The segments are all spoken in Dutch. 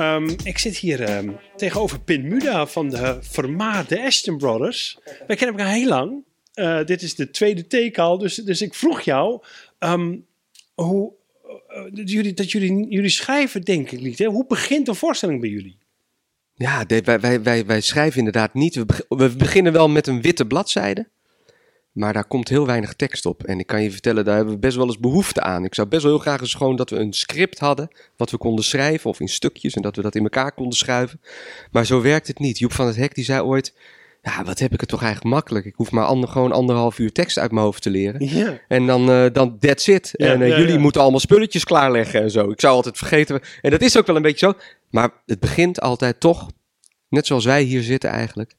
Ehm, ik zit hier ehm, tegenover Pin Muda van de vermaarde Ashton Brothers. Wij kennen elkaar heel lang. Eh, dit is de tweede take al, dus, dus ik vroeg jou ehm, hoe, eh, dat jullie, dat jullie, jullie schrijven denk ik niet. Hè? Hoe begint een voorstelling bij jullie? Ja, wij, wij, wij, wij schrijven inderdaad niet. We beginnen wel met een witte bladzijde. Maar daar komt heel weinig tekst op. En ik kan je vertellen, daar hebben we best wel eens behoefte aan. Ik zou best wel heel graag eens gewoon dat we een script hadden. Wat we konden schrijven of in stukjes. En dat we dat in elkaar konden schuiven. Maar zo werkt het niet. Joep van het Hek die zei ooit. Ja, wat heb ik het toch eigenlijk makkelijk. Ik hoef maar ander, gewoon anderhalf uur tekst uit mijn hoofd te leren. Ja. En dan, eh, dan that's it. En eh, jullie moeten allemaal spulletjes klaarleggen en zo. Ik zou altijd vergeten. En dat is ook wel een beetje zo. Maar het begint altijd toch, net zoals wij hier zitten eigenlijk,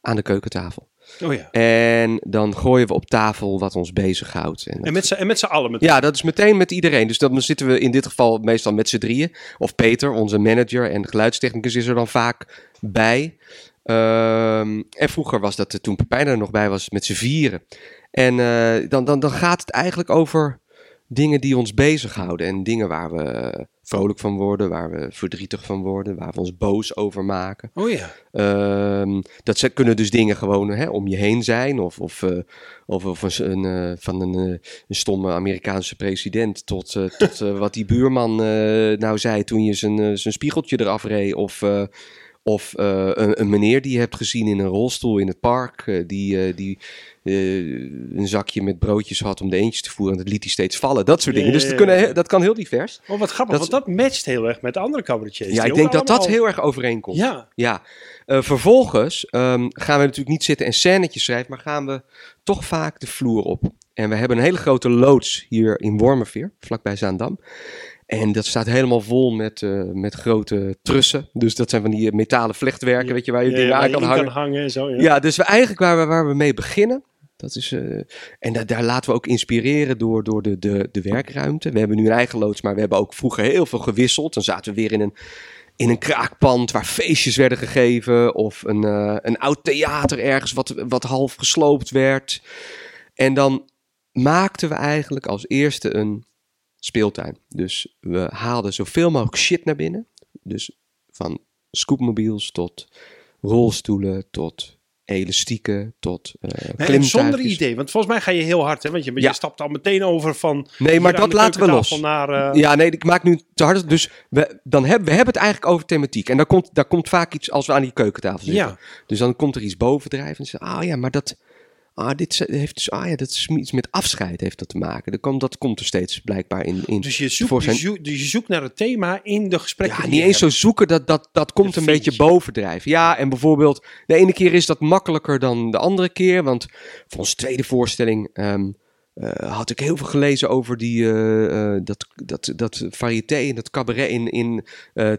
aan de keukentafel. Oh ja. En dan gooien we op tafel wat ons bezighoudt. En dat- En met z'n en met z'n allen. Met... ja, dat is meteen met iedereen. Dus dan zitten we in dit geval meestal met z'n drieën. Of Peter, onze manager en geluidstechnicus is er dan vaak bij. Ehm, en vroeger was dat, eh, toen Pepijn er nog bij was, met z'n vieren. En eh, dan, dan, dan gaat het eigenlijk over dingen die ons bezighouden. En dingen waar we vrolijk van worden, waar we verdrietig van worden, waar we ons boos over maken. Oh ja. Ehm, dat ze, kunnen dus dingen gewoon hè, om je heen zijn. Of, of, eh, of, of een, eh, van een, eh, een stomme Amerikaanse president tot, tot wat die buurman nou zei toen je zijn, zijn spiegeltje eraf reed. Of, of eh, een, een meneer die je hebt gezien in een rolstoel in het park. eh, die eh, die een zakje met broodjes had om de eentjes te voeren. En dat liet hij steeds vallen. Dat soort dingen. Dus ja, dat, ja, kunnen, dat kan heel divers. Oh, wat grappig, Dat- want dat matcht heel erg met de andere cabaretiers. Ja, ik denk dat dat heel erg overeenkomt. Ja. Ja, vervolgens ehm, gaan we natuurlijk niet zitten en scènetjes schrijven, maar gaan we toch vaak de vloer op. En we hebben een hele grote loods hier in Wormerveer, vlakbij Zaandam. En dat staat helemaal vol met, eh, met grote trussen. Dus dat zijn van die eh, metalen vlechtwerken, Ja. weet je, waar je Ja, dingen aan je kan hangen. kan hangen en zo. Ja. Ja, dus we eigenlijk waar we, waar we mee beginnen. Dat is, eh, en da- daar laten we ook inspireren door, door de, de, de werkruimte. We hebben nu een eigen loods, maar we hebben ook vroeger heel veel gewisseld. Dan zaten we weer in een, in een kraakpand waar feestjes werden gegeven. Of een, een oud theater ergens wat, wat half gesloopt werd. En dan maakten we eigenlijk als eerste een speeltuin. Dus we haalden zoveel mogelijk shit naar binnen. Dus van scootmobiels tot rolstoelen, tot elastieken, tot Nee, klimtuigjes. zonder idee, want volgens mij ga je heel hard, hè? Want je, je Ja. stapt al meteen over van. Nee, maar dat laten we los. Naar, eh, Ja, nee, ik maak nu te hard. Dus we, dan hebben, we hebben het eigenlijk over thematiek. En daar komt, daar komt vaak iets als we aan die keukentafel zitten. ja. Dus dan komt er iets bovendrijven. En ze ah ja, maar dat, ah, dit heeft dus, ah ja, dat is iets met afscheid heeft dat te maken. Dat komt, dat komt er steeds blijkbaar in. in Dus je zoekt, voor je, zijn- zoekt, dus je zoekt naar het thema in de gesprekken. Ja, die niet eens zo zoeken, dat, dat, dat komt Dat een beetje je. bovendrijven. Ja, en bijvoorbeeld, de ene keer is dat makkelijker dan de andere keer. Want voor onze tweede voorstelling ehm, eh, had ik heel veel gelezen over die, eh, eh, dat, dat, dat variété en dat cabaret in, in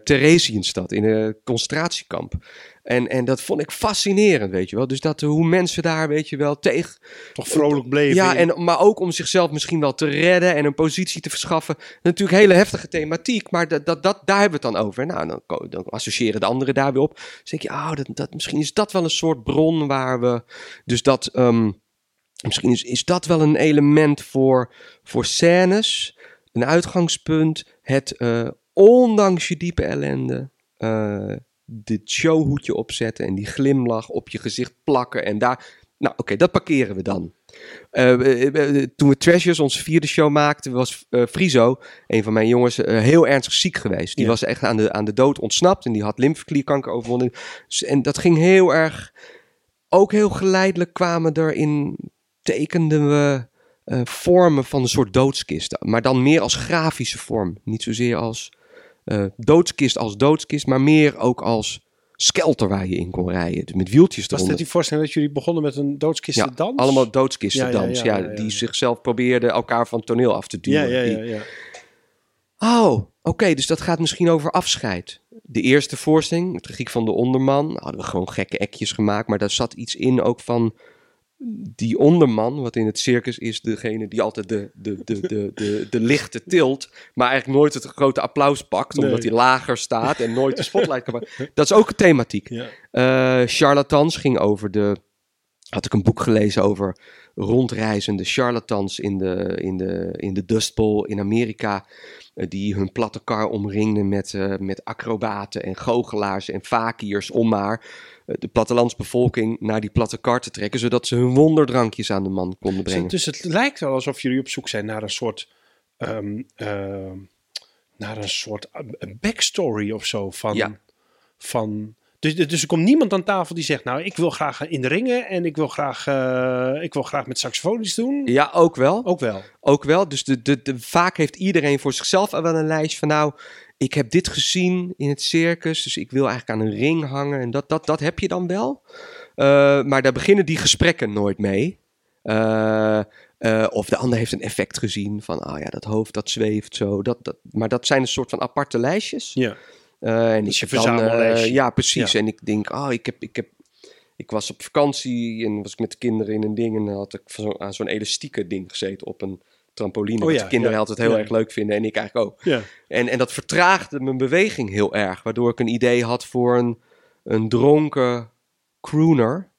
Theresienstad, in een concentratiekamp. En, en dat vond ik fascinerend, weet je wel. Dus dat, hoe mensen daar, weet je wel, tegen, Toch vrolijk bleven. ja, en, maar ook om zichzelf misschien wel te redden en een positie te verschaffen. Natuurlijk hele heftige thematiek, maar dat, dat, dat, daar hebben we het dan over. Nou, dan, dan associëren de anderen daar weer op. Dan denk je, oh, dat, dat, misschien is dat wel een soort bron waar we... Dus dat, ehm, misschien is, is dat wel een element voor, voor scènes. Een uitgangspunt. Het, eh, ondanks je diepe ellende... eh dit showhoedje opzetten en die glimlach op je gezicht plakken en daar... Nou, oké, dat parkeren we dan. Eh, toen we Treasures, onze vierde show maakten, was Friso, een van mijn jongens, heel ernstig ziek geweest. Die Ja. was echt aan de, aan de dood ontsnapt en die had lymfeklierkanker overwonnen. Dus- En dat ging heel erg, ook heel geleidelijk kwamen er in, tekenden we eh, vormen van een soort doodskist. Maar dan meer als grafische vorm. Niet zozeer als eh, doodskist als doodskist, maar meer ook als skelter waar je in kon rijden. Dus met wieltjes Was eronder. dit die voorstelling dat jullie begonnen met een doodskisten Ja, allemaal doodskistendans. Ja, die zichzelf probeerden elkaar van het toneel af te duwen. ja, ja. ja. Oh, oké, dus dat gaat misschien over afscheid. De eerste voorstelling, de tragiek van de onderman, hadden we gewoon gekke ekjes gemaakt, maar daar zat iets in ook van die onderman, wat in het circus is degene die altijd de, de, de, de, de, de lichten tilt, maar eigenlijk nooit het grote applaus pakt, omdat hij lager staat en nooit de spotlight kan maken. Dat is ook een thematiek. Ja. Eh, Charlatans ging over de. Had ik een boek gelezen over rondreizende charlatans in de, in de, in de Dust Bowl in Amerika. eh, die hun platte kar omringden met, eh, met acrobaten en goochelaars en fakiers om maar eh, de plattelandsbevolking naar die platte kar te trekken. Zodat ze hun wonderdrankjes aan de man konden brengen. Dus het lijkt wel alsof jullie op zoek zijn naar een soort. ehm, ehm, naar een soort backstory of zo van. Ja. van dus, dus er komt niemand aan tafel die zegt: Nou, ik wil graag in de ringen en ik wil graag, eh, ik wil graag met saxofoon iets doen. Ja, ook wel. Ook wel. Ook wel. Dus de, de, de, vaak heeft iedereen voor zichzelf al wel een lijst van nou, ik heb dit gezien in het circus, dus ik wil eigenlijk aan een ring hangen. En dat, dat, dat heb je dan wel. Eh, maar daar beginnen die gesprekken nooit mee. Eh, eh, of de ander heeft een effect gezien van, ah ja, dat hoofd dat zweeft zo. Dat, dat, maar dat zijn een soort van aparte lijstjes. Ja. Eh, en ik je dan, eh, ja, precies. Ja. En ik denk, oh, ik heb, ik heb, ik was op vakantie en was ik met de kinderen in een ding en dan had ik zo, aan zo'n elastieke ding gezeten op een trampoline. Oh wat ja, de kinderen ja. altijd heel Ja. erg leuk vinden en ik eigenlijk ook. Ja. En, en dat vertraagde mijn beweging heel erg, waardoor ik een idee had voor een, een dronken crooner.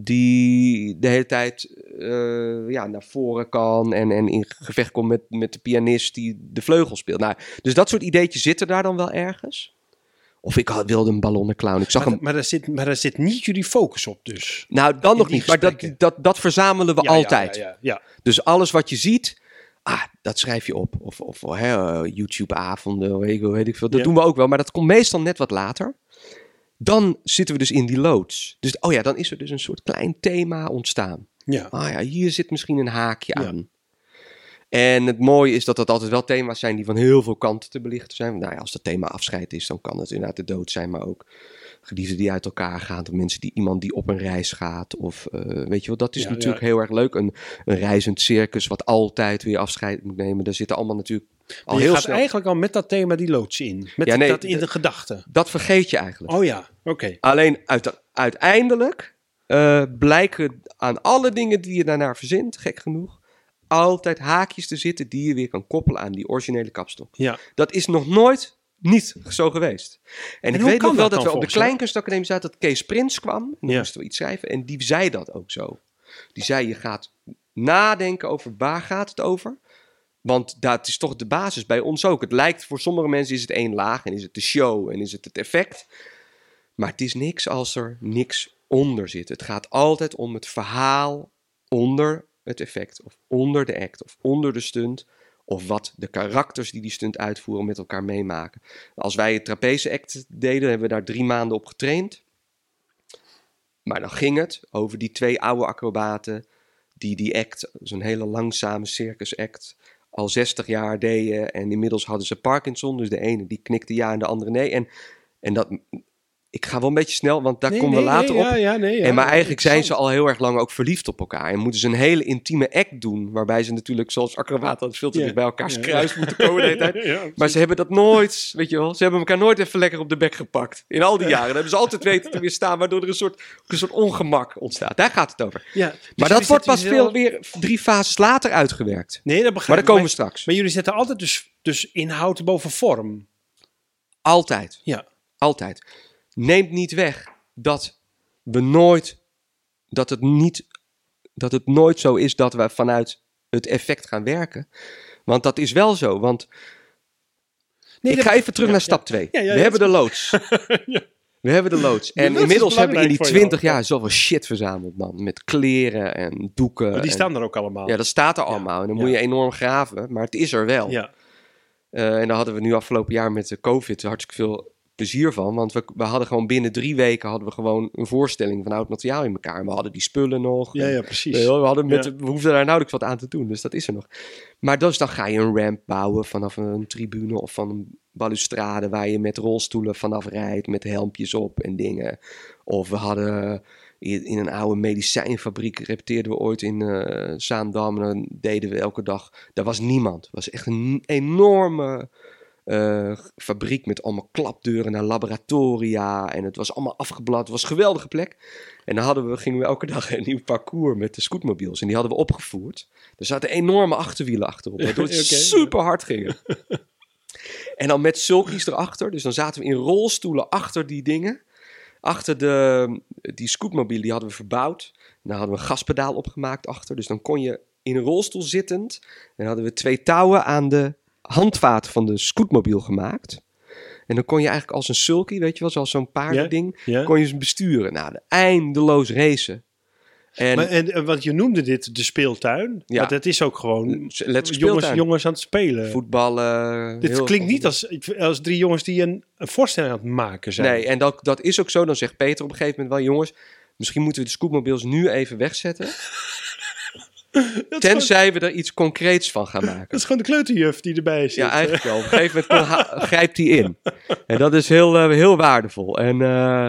Die de hele tijd eh, ja, naar voren kan en, en in gevecht komt met, met de pianist die de vleugel speelt. Nou, dus dat soort ideetjes zitten daar dan wel ergens. Of ik had, wilde een ballonnenclown. Ik zag Maar, hem. maar, daar zit, maar daar zit niet jullie focus op, dus. Nou, dan in nog niet. Maar dat, dat, dat verzamelen we Ja, altijd. Ja, ja, ja. Dus alles wat je ziet, ah, dat schrijf je op. Of, of eh, YouTube-avonden, weet ik, wel, weet ik veel. Dat doen we ook wel, maar dat komt meestal net wat later. Dan zitten we dus in die loods. Dus, oh ja, dan is er dus een soort klein thema ontstaan. ja. Ah ja, hier zit misschien een haakje Ja. aan. En het mooie is dat dat altijd wel thema's zijn die van heel veel kanten te belichten zijn. Nou ja, als het thema afscheid is, dan kan het inderdaad de dood zijn, maar ook geliefden die uit elkaar gaan, of mensen die iemand die op een reis gaat, of eh, weet je wel, dat is Ja, natuurlijk ja. heel erg leuk. Een, een reizend circus wat altijd weer afscheid moet nemen, daar zitten allemaal natuurlijk al je heel gaat snel. eigenlijk al met dat thema die loods in. Met Ja, nee, dat in de gedachte. Dat vergeet je eigenlijk. Oh ja, oké. Alleen uit, uiteindelijk eh, blijken aan alle dingen die je daarnaar verzint, gek genoeg, altijd haakjes te zitten die je weer kan koppelen aan die originele kapstok. Ja. Dat is nog nooit niet zo geweest. En, ik weet nog wel dat we op de? Kleinkunstacademie zaten, dat Kees Prins kwam. En Ja. moesten we iets schrijven en die zei dat ook zo. Die zei, je gaat nadenken over waar gaat het over. Want dat is toch de basis bij ons ook. Het lijkt voor sommige mensen is het één laag en is het de show en is het het effect. Maar het is niks als er niks onder zit. Het gaat altijd om het verhaal onder het effect. Of onder de act. Of onder de stunt. Of wat de karakters die die stunt uitvoeren met elkaar meemaken. Als wij het trapeze act deden, hebben we daar drie maanden op getraind. Maar dan ging het over die twee oude acrobaten. Die die act, zo'n hele langzame circus act, al 60 jaar deden. En inmiddels hadden ze Parkinson. Dus de ene die knikte ja en de andere nee. En, en dat, ik ga wel een beetje snel, want daar Nee, komen we nee, later nee, op. Ja, ja, nee, ja, en maar eigenlijk zijn ze al heel erg lang ook verliefd op elkaar. En moeten ze een hele intieme act doen. Waarbij ze natuurlijk, zoals acrobaten, altijd veel te dicht bij elkaars ja, kruis moeten komen de hele tijd. Maar ze hebben dat nooit, weet je wel. Ze hebben elkaar nooit even lekker op de bek gepakt. In al die jaren. Dat hebben ze altijd weten te weerstaan. Waardoor er een soort, een soort ongemak ontstaat. Daar gaat het over. ja. Dus maar dat wordt pas veel weer drie fases later uitgewerkt. Nee, dat Maar begrijp daar ik. komen we straks. Maar jullie zetten altijd dus, dus inhoud boven vorm. Altijd. Ja. Altijd. Neemt niet weg dat we nooit, dat het niet, dat het nooit zo is dat we vanuit het effect gaan werken. Want dat is wel zo. Want Nee, ik ga even terug ja, naar stap 2. Ja, ja, we hebben de loods. We hebben de loods. En loods inmiddels hebben we in die belangrijk voor jou. 20 jaar zoveel shit verzameld, man. Met kleren en doeken. Oh, die en- staan er ook allemaal. Ja, dat staat er allemaal. En dan moet je enorm graven. Maar het is er wel. Ja. Eh, en daar hadden we nu afgelopen jaar met de COVID hartstikke veel plezier van. Want we, we hadden gewoon binnen drie weken hadden we gewoon een voorstelling van oud materiaal in elkaar. En we hadden die spullen nog. Ja, En- ja, precies. We, hadden met, Ja. we hoefden daar nauwelijks wat aan te doen, dus dat is er nog. Maar dus dan ga je een ramp bouwen vanaf een tribune of van een balustrade waar je met rolstoelen vanaf rijdt, met helmpjes op en dingen. Of we hadden in in een oude medicijnfabriek, repeteerden we ooit in eh Zaandam en dan deden we elke dag. Daar was niemand. Het was echt een enorme eh, fabriek met allemaal klapdeuren naar laboratoria. En het was allemaal afgeblad. Het was een geweldige plek. En dan hadden we, gingen we elke dag een nieuw parcours met de scootmobiels. En die hadden we opgevoerd. Er zaten enorme achterwielen achterop. Waardoor het super hard ging. en dan met sulkies erachter. Dus dan zaten we in rolstoelen achter die dingen. Achter de, die scootmobiel, die hadden we verbouwd. Daar hadden we een gaspedaal opgemaakt achter. Dus dan kon je in een rolstoel zittend. En hadden we twee touwen aan de handvaten van de scootmobiel gemaakt. En dan kon je eigenlijk als een sulky, weet je wel, zoals zo'n paardending, Ja. kon je ze besturen. Nou, de eindeloos racen. En Maar, en, en want je noemde dit de speeltuin. Ja. Maar dat is ook gewoon let's jongens, jongens aan het spelen. voetballen. Dit heel- klinkt niet als, als drie jongens die een, een voorstelling aan het maken zijn. Nee, en dat, dat is ook zo. Dan zegt Peter op een gegeven moment wel, jongens, misschien moeten we de scootmobiels nu even wegzetten. dat, gewoon, Tenzij we er iets concreets van gaan dat maken. is gewoon de kleuterjuf die erbij zit. Ja, eigenlijk wel. Op een gegeven moment grijpt hij in. En dat is heel, eh, heel waardevol. En eh,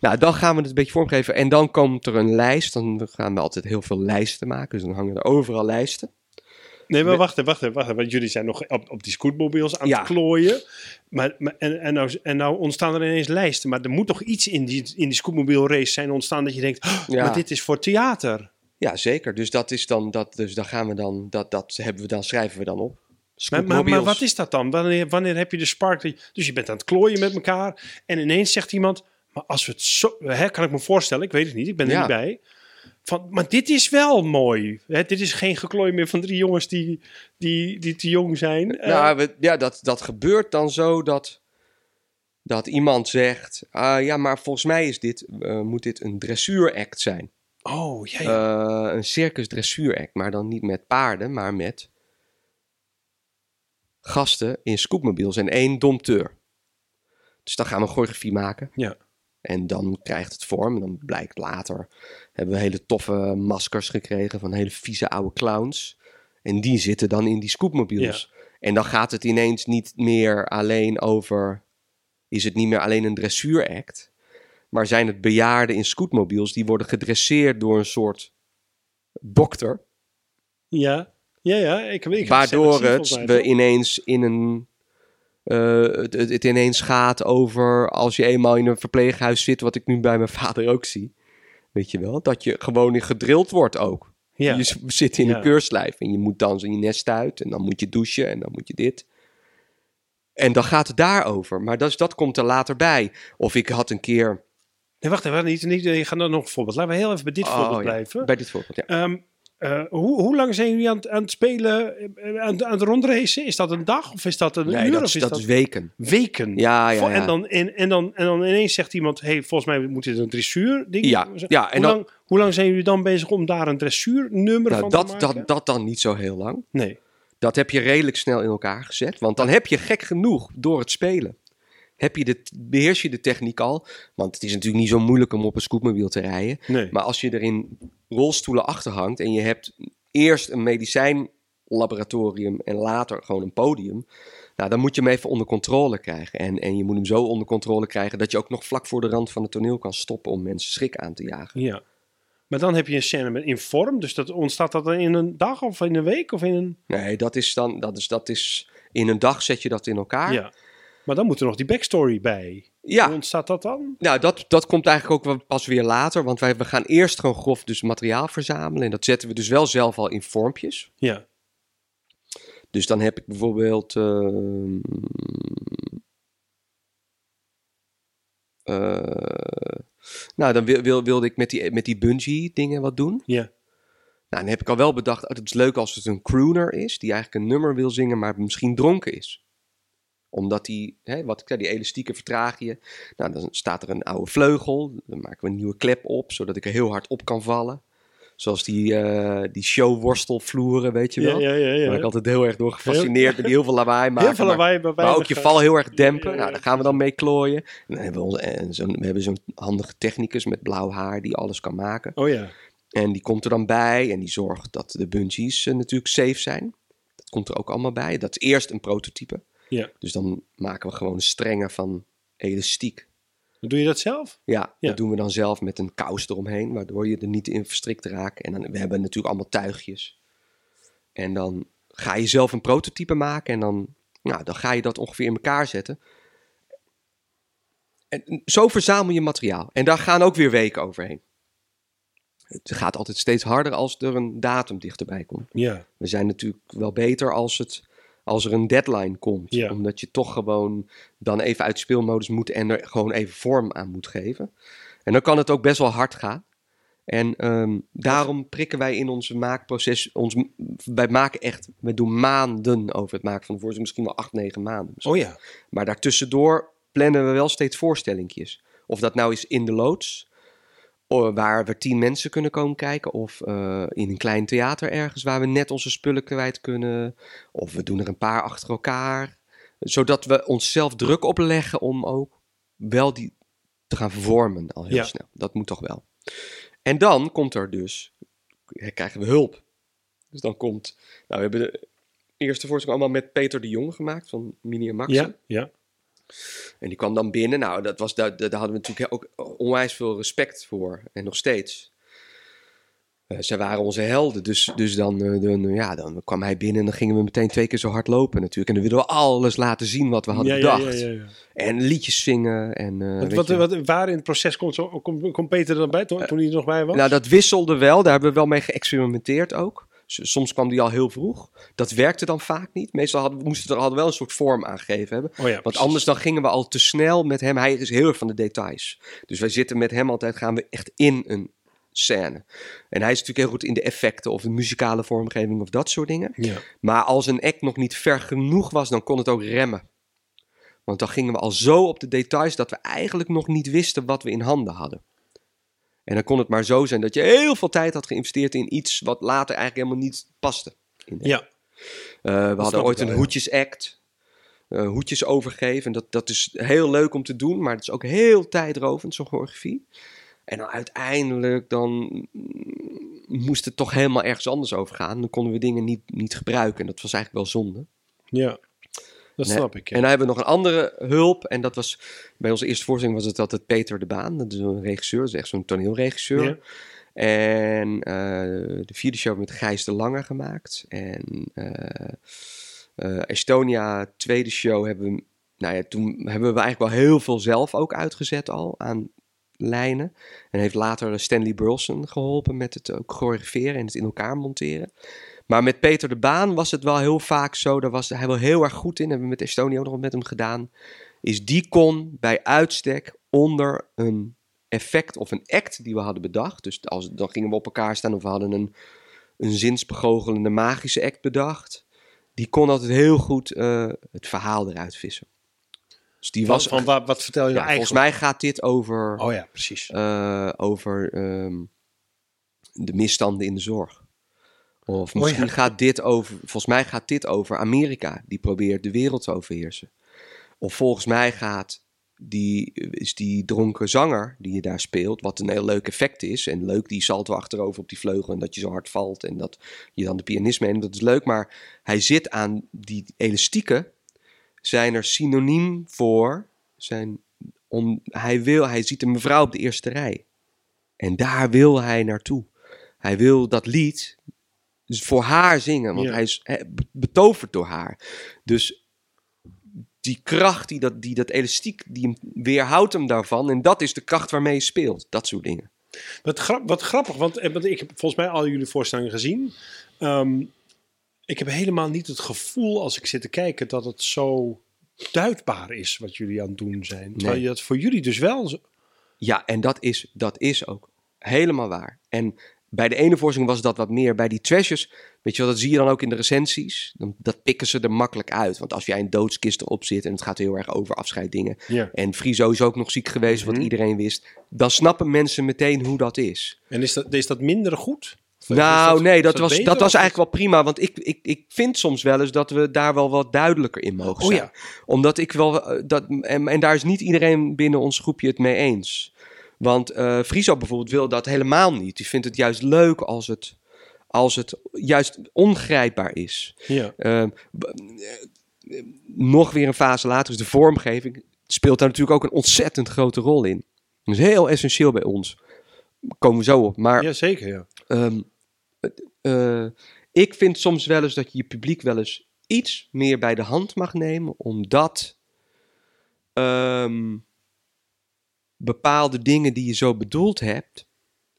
nou, dan gaan we het een beetje vormgeven. En dan komt er een lijst. Dan gaan we altijd heel veel lijsten maken. Dus dan hangen er overal lijsten. Nee, maar wacht even, wacht even, wacht even. Want jullie zijn nog op, op die scootmobiels aan Ja. het klooien. Maar, maar, en, en, nou, en nou ontstaan er ineens lijsten. Maar er moet toch iets in die, in die scootmobiel race zijn ontstaan dat je denkt... "Oh, Ja. maar dit is voor theater. Ja, zeker. Dus dat is dan, dat, dus dan gaan we dan, dat, dat hebben we dan, schrijven we dan op. Maar, maar, wat is dat dan? Wanneer, wanneer heb je de spark? Dus je bent aan het klooien met elkaar. En ineens zegt iemand... Maar als we het zo... Hè, kan ik me voorstellen, ik weet het niet. Ik ben er Ja. niet bij. Van, maar dit is wel mooi. Hè, dit is geen geklooi meer van drie jongens die, die, die te jong zijn. Eh, Nou, we, ja, dat, dat gebeurt dan zo dat, dat iemand zegt... ah, ja, maar volgens mij is dit, eh, moet dit een dressuuract zijn. Oh, ja, ja. Eh, een circus dressuuract, maar dan niet met paarden, maar met gasten in scootmobiels en één dompteur. Dus dan gaan we een choreografie maken. Ja. En dan krijgt het vorm. En dan blijkt later, hebben we hele toffe maskers gekregen van hele vieze oude clowns. En die zitten dan in die scootmobiels. En dan gaat het ineens niet meer alleen over, is het niet meer alleen een dressuuract. Maar zijn het bejaarden in scootmobiels die worden gedresseerd door een soort dokter. Ja, ja, ja. Ik, ik, waardoor het we ineens in een. eh, het, het, ineens gaat over als je eenmaal in een verpleeghuis zit, wat ik nu bij mijn vader ook zie. Weet je wel, dat je gewoon in gedrild wordt ook. Ja. Je zit in Ja. een keurslijf en je moet dan zo je nest uit en dan moet je douchen en dan moet je dit. En dan gaat het daarover, maar dat, is- dat komt er later bij. Of ik had een keer. Nee, wacht even. Niet, niet, je gaat dan nog een voorbeeld. Laten we heel even bij dit Oh, voorbeeld ja, blijven. Bij dit voorbeeld, ja. Ehm, eh, hoe, hoe lang zijn jullie aan, het- aan het spelen, eh, aan, aan het rondracen? Is dat een dag of is dat een Nee, uur? dat, of is, dat dat is weken. weken? Ja, ja. En, dan, en, en, dan, en dan ineens zegt iemand, hey, volgens mij moet dit een dressuur ding Ja, ja, en hoe, dan- lang, hoe lang zijn jullie dan bezig om daar een dressuurnummer Nou, van te dat, maken? dat, dat dan niet zo heel lang. nee. Dat heb je redelijk snel in elkaar gezet. Want dan heb je gek genoeg door het spelen. Heb je de, beheers je de techniek al. Want het is natuurlijk niet zo moeilijk om op een scootmobiel te rijden. nee. Maar als je er in rolstoelen achter hangt en je hebt eerst een medicijnlaboratorium en later gewoon een podium. Nou, dan moet je hem even onder controle krijgen. En, en je moet hem zo onder controle krijgen dat je ook nog vlak voor de rand van het toneel kan stoppen om mensen schrik aan te jagen. Ja. Maar dan heb je een scène met in vorm. Dus dat, ontstaat dat dan in een dag of in een week of in een... Nee, dat is dan, dat is, dat is, in een dag zet je dat in elkaar. Ja. Maar dan moet er nog die backstory bij. Ja, Hoe ontstaat dat dan? Nou, dat, dat komt eigenlijk ook pas weer later. Want wij we gaan eerst gewoon grof dus materiaal verzamelen. En dat zetten we dus wel zelf al in vormpjes. Ja. Dus dan heb ik bijvoorbeeld... ehm, eh, nou, dan wil, wil, wilde ik met die, met die bungee dingen wat doen. Ja. Nou, dan heb ik al wel bedacht, oh, het is leuk als het een crooner is. Die eigenlijk een nummer wil zingen, maar misschien dronken is. Omdat die, hè, wat ik zei, die elastieken vertraag je. Nou, dan staat er een oude vleugel. Dan maken we een nieuwe klep op, zodat ik er heel hard op kan vallen. Zoals die, eh die showworstelvloeren, weet je wel. Ja, ja, ja. Waar ik altijd heel erg door gefascineerd ben, die heel veel lawaai maken. Heel veel maar- lawaai, maar, maar ook je val heel erg dempen. Nou, daar gaan we dan mee klooien. En dan hebben we, en zo'n- we hebben zo'n handige technicus met blauw haar die alles kan maken. Oh ja. En die komt er dan bij en die zorgt dat de bungees eh, natuurlijk safe zijn. Dat komt er ook allemaal bij. Dat is eerst een prototype. Ja. Dus dan maken we gewoon strengen van elastiek. Doe je dat zelf? Ja, Ja. dat doen we dan zelf met een kous eromheen, waardoor je er niet in verstrikt raakt. En dan, we hebben natuurlijk allemaal tuigjes. En dan ga je zelf een prototype maken en dan Nou, dan ga je dat ongeveer in elkaar zetten. En zo verzamel je materiaal. En daar gaan ook weer weken overheen. Het gaat altijd steeds harder als er een datum dichterbij komt. Ja. We zijn natuurlijk wel beter als, het, als er een deadline komt. Ja. Omdat je toch gewoon dan even uit speelmodus moet en er gewoon even vorm aan moet geven. En dan kan het ook best wel hard gaan. En ehm, daarom prikken wij in onze maakproces, ons, wij maken echt, we doen maanden over het maken van de voorstelling, misschien wel acht, negen maanden. Oh ja. Maar daartussendoor plannen we wel steeds voorstellingjes. Of dat nou is in de loods, waar we tien mensen kunnen komen kijken. Of eh, in een klein theater ergens waar we net onze spullen kwijt kunnen. Of we doen er een paar achter elkaar. Zodat we onszelf druk opleggen om ook wel die te gaan vervormen al heel Ja. snel. Dat moet toch wel. En dan komt er dus, krijgen we hulp. Dus dan komt, nou we hebben de eerste voorstelling allemaal met Peter de Jong gemaakt van Mini en Max. Ja, ja. En die kwam dan binnen. Nou, dat was, daar, daar hadden we natuurlijk ook onwijs veel respect voor. En nog steeds. Eh, zij waren onze helden. Dus, dus dan, eh, dan, ja, dan kwam hij binnen en dan gingen we meteen twee keer zo hard lopen natuurlijk. En dan wilden we alles laten zien wat we hadden ja, bedacht. ja, ja, ja. En liedjes zingen. En, eh, Wat, wat, wat, waar in het proces komt, zo, komt, komt Peter er dan bij, toen, toen hij er nog bij was? Nou, dat wisselde wel. Daar hebben we wel mee geëxperimenteerd ook. Soms kwam die al heel vroeg. Dat werkte dan vaak niet. Meestal hadden we moesten we er hadden we wel een soort vorm aangegeven hebben. oh ja, Want anders dan gingen we al te snel met hem. Hij is heel erg van de details. Dus wij zitten met hem altijd, gaan we echt in een scène. En hij is natuurlijk heel goed in de effecten of de muzikale vormgeving of dat soort dingen. Ja. Maar als een act nog niet ver genoeg was, dan kon het ook remmen. Want dan gingen we al zo op de details dat we eigenlijk nog niet wisten wat we in handen hadden. En dan kon het maar zo zijn dat je heel veel tijd had geïnvesteerd in iets wat later eigenlijk helemaal niet paste. in ja. eh, we hadden ooit wel, een ja. hoedjesact. eh hoedjes overgeven. En dat, dat is heel leuk om te doen, maar het is ook heel tijdrovend, zo'n choreografie. En dan uiteindelijk dan mm, moest het toch helemaal ergens anders over gaan. Dan konden we dingen niet, niet gebruiken. En dat was eigenlijk wel zonde. ja. Dat Nee. snap ik. ja. En dan hebben we nog een andere hulp. En dat was bij onze eerste voorstelling was het altijd Peter de Baan. Dat is een regisseur, dat is echt zo'n toneelregisseur. Ja. En eh, de vierde show hebben we met Gijs de Lange gemaakt. En eh, Estonia, tweede show, hebben we, nou ja, toen hebben we eigenlijk wel heel veel zelf ook uitgezet al aan lijnen. En heeft later Stanley Burleson geholpen met het ook choreograferen en het in elkaar monteren. Maar met Peter de Baan was het wel heel vaak zo, daar was hij wel heel erg goed in. Hebben we met Estonia ook nog met hem gedaan. Is die kon bij uitstek onder een effect of een act die we hadden bedacht. Dus als, dan gingen we op elkaar staan of we hadden een, een zinsbegoogelende magische act bedacht. Die kon altijd heel goed eh, het verhaal eruit vissen. Dus die Van, was... van wat, wat vertel je ja, nou volgens eigenlijk? mij gaat dit over, Oh ja, precies. eh, over ehm, de misstanden in de zorg. Of Oh misschien ja. gaat dit over, volgens mij gaat dit over Amerika, die probeert de wereld te overheersen. Of volgens mij gaat die, is die dronken zanger die je daar speelt, wat een heel leuk effect is. En leuk die salto achterover op die vleugel en dat je zo hard valt en dat je dan de pianist meeneemt, dat is leuk. Maar hij zit aan die elastieken, zijn er synoniem voor, zijn om, hij, wil, hij ziet een mevrouw op de eerste rij. En daar wil hij naartoe. Hij wil dat lied voor haar zingen, want Ja. hij is be- betoverd door haar. Dus die kracht, die dat, die dat elastiek, die hem weerhoudt hem daarvan. En dat is de kracht waarmee je speelt. Dat soort dingen. Wat, grap, wat grappig, want, eh, want ik heb volgens mij al jullie voorstellingen gezien. Ehm, ik heb helemaal niet het gevoel als ik zit te kijken dat het zo duidbaar is wat jullie aan het doen zijn. Terwijl Nee. je dat voor jullie dus wel... zo- Ja, en dat is, dat is ook helemaal waar. En bij de ene voorstelling was dat wat meer. Bij die trashes, weet je wel, dat zie je dan ook in de recensies. Dan, dat pikken ze er makkelijk uit. Want als jij een doodskist erop zit en het gaat heel erg over afscheiddingen. En Friso is ook nog ziek geweest, wat Mhm. iedereen wist. Dan snappen mensen meteen hoe dat is. En is dat, is dat minder goed? Of Nou, nee, dat was, beter, dat was eigenlijk wel prima. Want ik, ik, ik vind soms wel eens dat we daar wel wat duidelijker in mogen Oh zijn. ja. Omdat ik wel. eh, Dat, en, en daar is niet iedereen binnen ons groepje het mee eens. Want eh Friso bijvoorbeeld wil dat helemaal niet. Die vindt het juist leuk als het, als het juist ongrijpbaar is. Ja. Ehm, eh, nog weer een fase later is de vormgeving. Speelt daar natuurlijk ook een ontzettend grote rol in. Dat is heel essentieel bij ons. Komen we zo op. Maar ja, zeker, ja. Eh, ik vind soms wel eens dat je je publiek wel eens iets meer bij de hand mag nemen, omdat ehm, bepaalde dingen die je zo bedoeld hebt,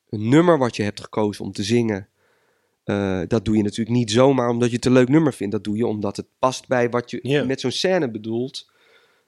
een nummer wat je hebt gekozen om te zingen, eh, dat doe je natuurlijk niet zomaar omdat je het een leuk nummer vindt. Dat doe je omdat het past bij wat je met zo'n scène bedoelt.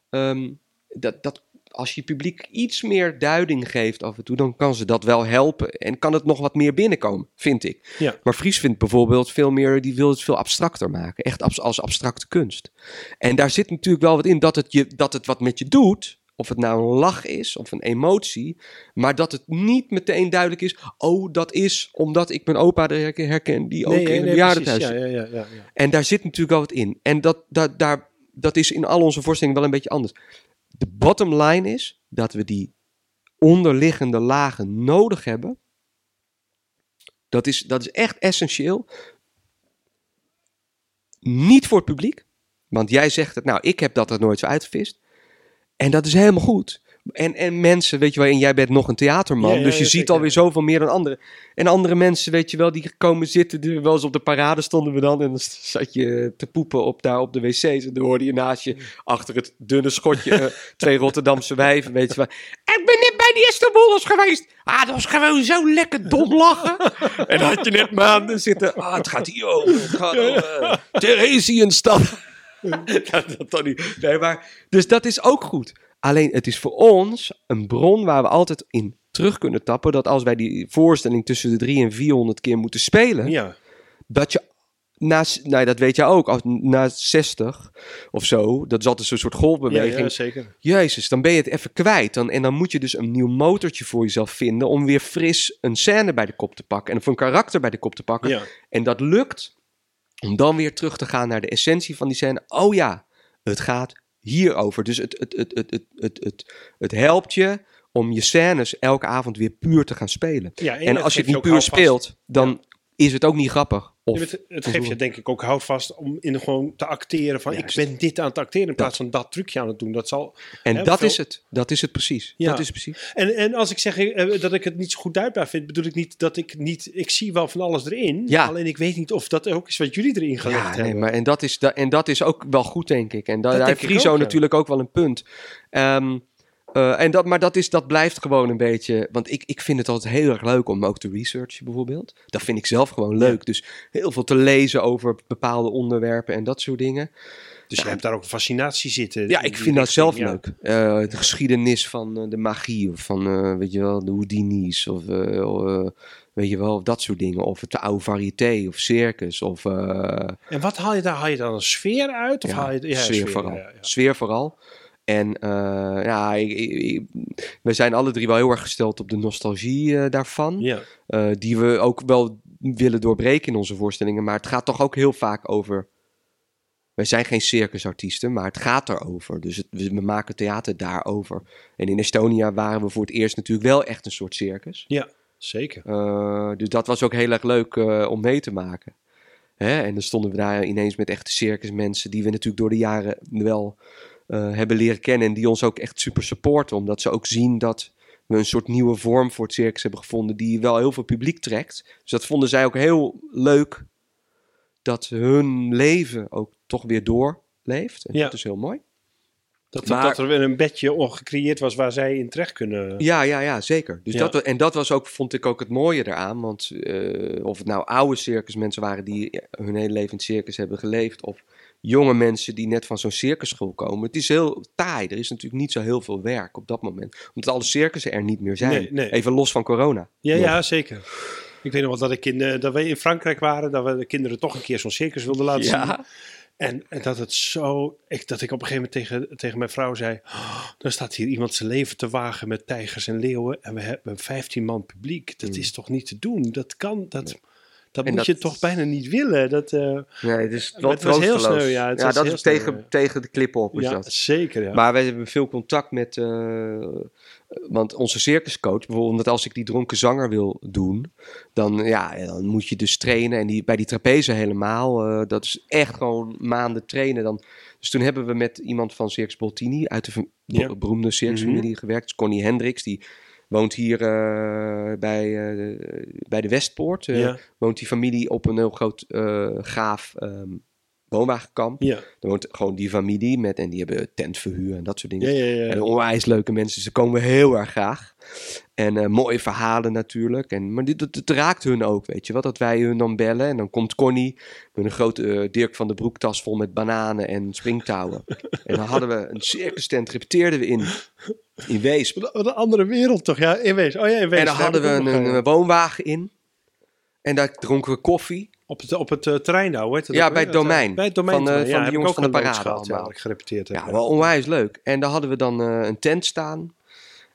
Ehm, dat, dat, als je publiek iets meer duiding geeft af en toe, dan kan ze dat wel helpen. En kan het nog wat meer binnenkomen, vind ik. Ja. Maar Fries vindt bijvoorbeeld veel meer, die wil het veel abstracter maken. Echt als abstracte kunst. En daar zit natuurlijk wel wat in dat het, je, dat het wat met je doet. Of het nou een lach is of een emotie. Maar dat het niet meteen duidelijk is. Oh, dat is omdat ik mijn opa er herken, die ook Nee, in nee, een. Ja, ja, ja, ja. En daar zit natuurlijk wel wat in. En dat, dat, daar, dat is in al onze voorstellingen wel een beetje anders. De bottom line is dat we die onderliggende lagen nodig hebben. Dat is, dat is echt essentieel. Niet voor het publiek. Want jij zegt het, nou, ik heb dat er nooit zo uitgevist. En dat is helemaal goed. En, en mensen, weet je wel, en jij bent nog een theaterman, Ja, ja, dus je ja, ziet zeker. alweer zoveel meer dan anderen. En andere mensen, weet je wel, die komen zitten, die, wel eens op de parade stonden we dan, en dan zat je te poepen op, daar op de wc's, en dan hoorde je naast je, achter het dunne schotje, eh, twee Rotterdamse wijven, weet je wel. Ik ben net bij die Istanbuls geweest. Ah, dat was gewoon zo lekker dom lachen. en dan had je net maanden zitten, ah, het gaat hier over, het gaat over uh, Theresienstad. dat, dat. Nee, maar, dus dat is ook goed. Alleen het is voor ons een bron waar we altijd in terug kunnen tappen. Dat als wij die voorstelling tussen de 300 en 400 keer moeten spelen. Ja. Dat je na, nou, dat weet jij ook, als, na 60 of zo. Dat is altijd zo'n soort Ja, golfbeweging. ja, zeker. Jezus, dan ben je het even kwijt. Dan, en dan moet je dus een nieuw motortje voor jezelf vinden. om weer fris een scène bij de kop te pakken. En of een karakter bij de kop te pakken. Ja. En dat lukt om dan weer terug te gaan naar de essentie van die scène. Oh ja, het gaat hierover. Dus het, het, het, het, het, het, het, het helpt je om je scènes elke avond weer puur te gaan spelen. Ja, En als je het niet puur speelt, dan is het ook niet grappig. Of, Ja, het, het geeft je denk ik ook houvast om in gewoon te acteren van Juist. ik ben dit aan het acteren in plaats van dat trucje aan het doen. Dat zal, en hè, dat veel- is het. Dat is het precies. Ja. Dat is precies. En, en als ik zeg eh, dat ik het niet zo goed duidbaar vind, bedoel ik niet dat ik niet, ik zie wel van alles erin. Ja. Alleen ik weet niet of dat ook is wat jullie erin gelegd Ja, hebben. nee, maar en dat, is, da- en dat is ook wel goed, denk ik. En da- daar denk heeft Friso natuurlijk ook wel een punt. Ehm, eh, en dat, maar dat, is, dat blijft gewoon een beetje... Want ik, ik vind het altijd heel erg leuk om ook te researchen, bijvoorbeeld. Dat vind ik zelf gewoon leuk. Dus heel veel te lezen over bepaalde onderwerpen en dat soort dingen. Dus je hebt daar ook een fascinatie zitten. Ja, ik vind dat zelf ja. leuk. Eh, de geschiedenis van eh, de magie, of van, weet je wel, de Houdini's, of eh, weet je wel, of dat soort dingen. Of het oude variété, of circus, of... En wat haal je daar? Haal je dan een sfeer uit? Of haal je, sfeer, vooral. Sfeer vooral. En eh, ja, ik, ik- ik- we zijn alle drie wel heel erg gesteld op de nostalgie eh, daarvan. Ja. Eh, die we ook wel willen doorbreken in onze voorstellingen. Maar het gaat toch ook heel vaak over... Wij zijn geen circusartiesten, maar het gaat erover. Dus het, we maken theater daarover. En in Estonia waren we voor het eerst natuurlijk wel echt een soort circus. ja, zeker. Dus dat was ook heel erg leuk om mee te maken. Hè? En dan stonden we daar ineens met echte circusmensen die we natuurlijk door de jaren wel hebben leren kennen. En die ons ook echt super supporten. Omdat ze ook zien dat we een soort nieuwe vorm voor het circus hebben gevonden. Die wel heel veel publiek trekt. Dus dat vonden zij ook heel leuk. Dat hun leven ook toch weer doorleeft. En Ja. dat is heel mooi. Dat, Maar- dat er weer een bedje ongecreëerd was waar zij in terecht kunnen. Ja, ja, ja, zeker. Dus Ja. Dat, en dat was ook, vond ik ook het mooie eraan. Want eh, of het nou oude circusmensen waren die hun hele leven in het circus hebben geleefd. Of jonge mensen die net van zo'n circusschool komen. Het is heel taai. Er is natuurlijk niet zo heel veel werk op dat moment. Omdat alle circussen er niet meer zijn. Nee, nee. Even los van corona. Ja, ja, zeker. Ik weet nog wel dat, ik in, eh, dat we in Frankrijk waren, dat we de kinderen toch een keer zo'n circus wilden laten zien. En, en dat het zo, ik, dat ik op een gegeven moment tegen, tegen mijn vrouw zei, "Oh, dan staat hier iemand zijn leven te wagen met tijgers en leeuwen en we hebben 15 man publiek. Dat Mm. is toch niet te doen? Dat kan, dat, dat En moet dat- je toch bijna niet willen? Dat, eh, nee, wel het was heel sneu, ja, het ja dat is tegen, tegen de klippen op. Is ja, dat. zeker. Ja. Maar we hebben veel contact met. eh, want onze circuscoach, bijvoorbeeld, als ik die dronken zanger wil doen, dan, ja, dan moet je dus trainen. En die, bij die trapeze helemaal. eh, dat is echt gewoon maanden trainen. Dan, dus toen hebben we met iemand van Circus Boltini uit de Ja. beroemde circusfamilie gewerkt. Dus Connie Hendricks, die woont hier eh, bij, eh, bij de Westpoort. Eh, ja. woont die familie op een heel groot gaaf ehm, woonwagenkamp. Ja. Daar woont gewoon die familie met, en die hebben tentverhuur en dat soort dingen. Ja, ja, ja. En onwijs leuke mensen, ze komen heel erg graag. En eh, mooie verhalen natuurlijk. En, maar dit, het raakt hun ook, weet je wel. Dat wij hun dan bellen en dan komt Connie met een grote eh, Dirk van de Broektas vol met bananen en springtouwen. en dan hadden we een circus tent, repeteerden we in, in Weesp. Wat een andere wereld toch? Ja, in Wees. Oh ja, in Wees. En dan hadden we een, woonwagen in. En daar dronken we koffie. Op het, op het eh, terrein nou, dat Ja, bij het domein. Bij het domein. Van, eh, van ja, heb jongens van de parade allemaal. ik gerepeteerd heb. Ja, wel onwijs leuk. En daar hadden we dan eh, een tent staan.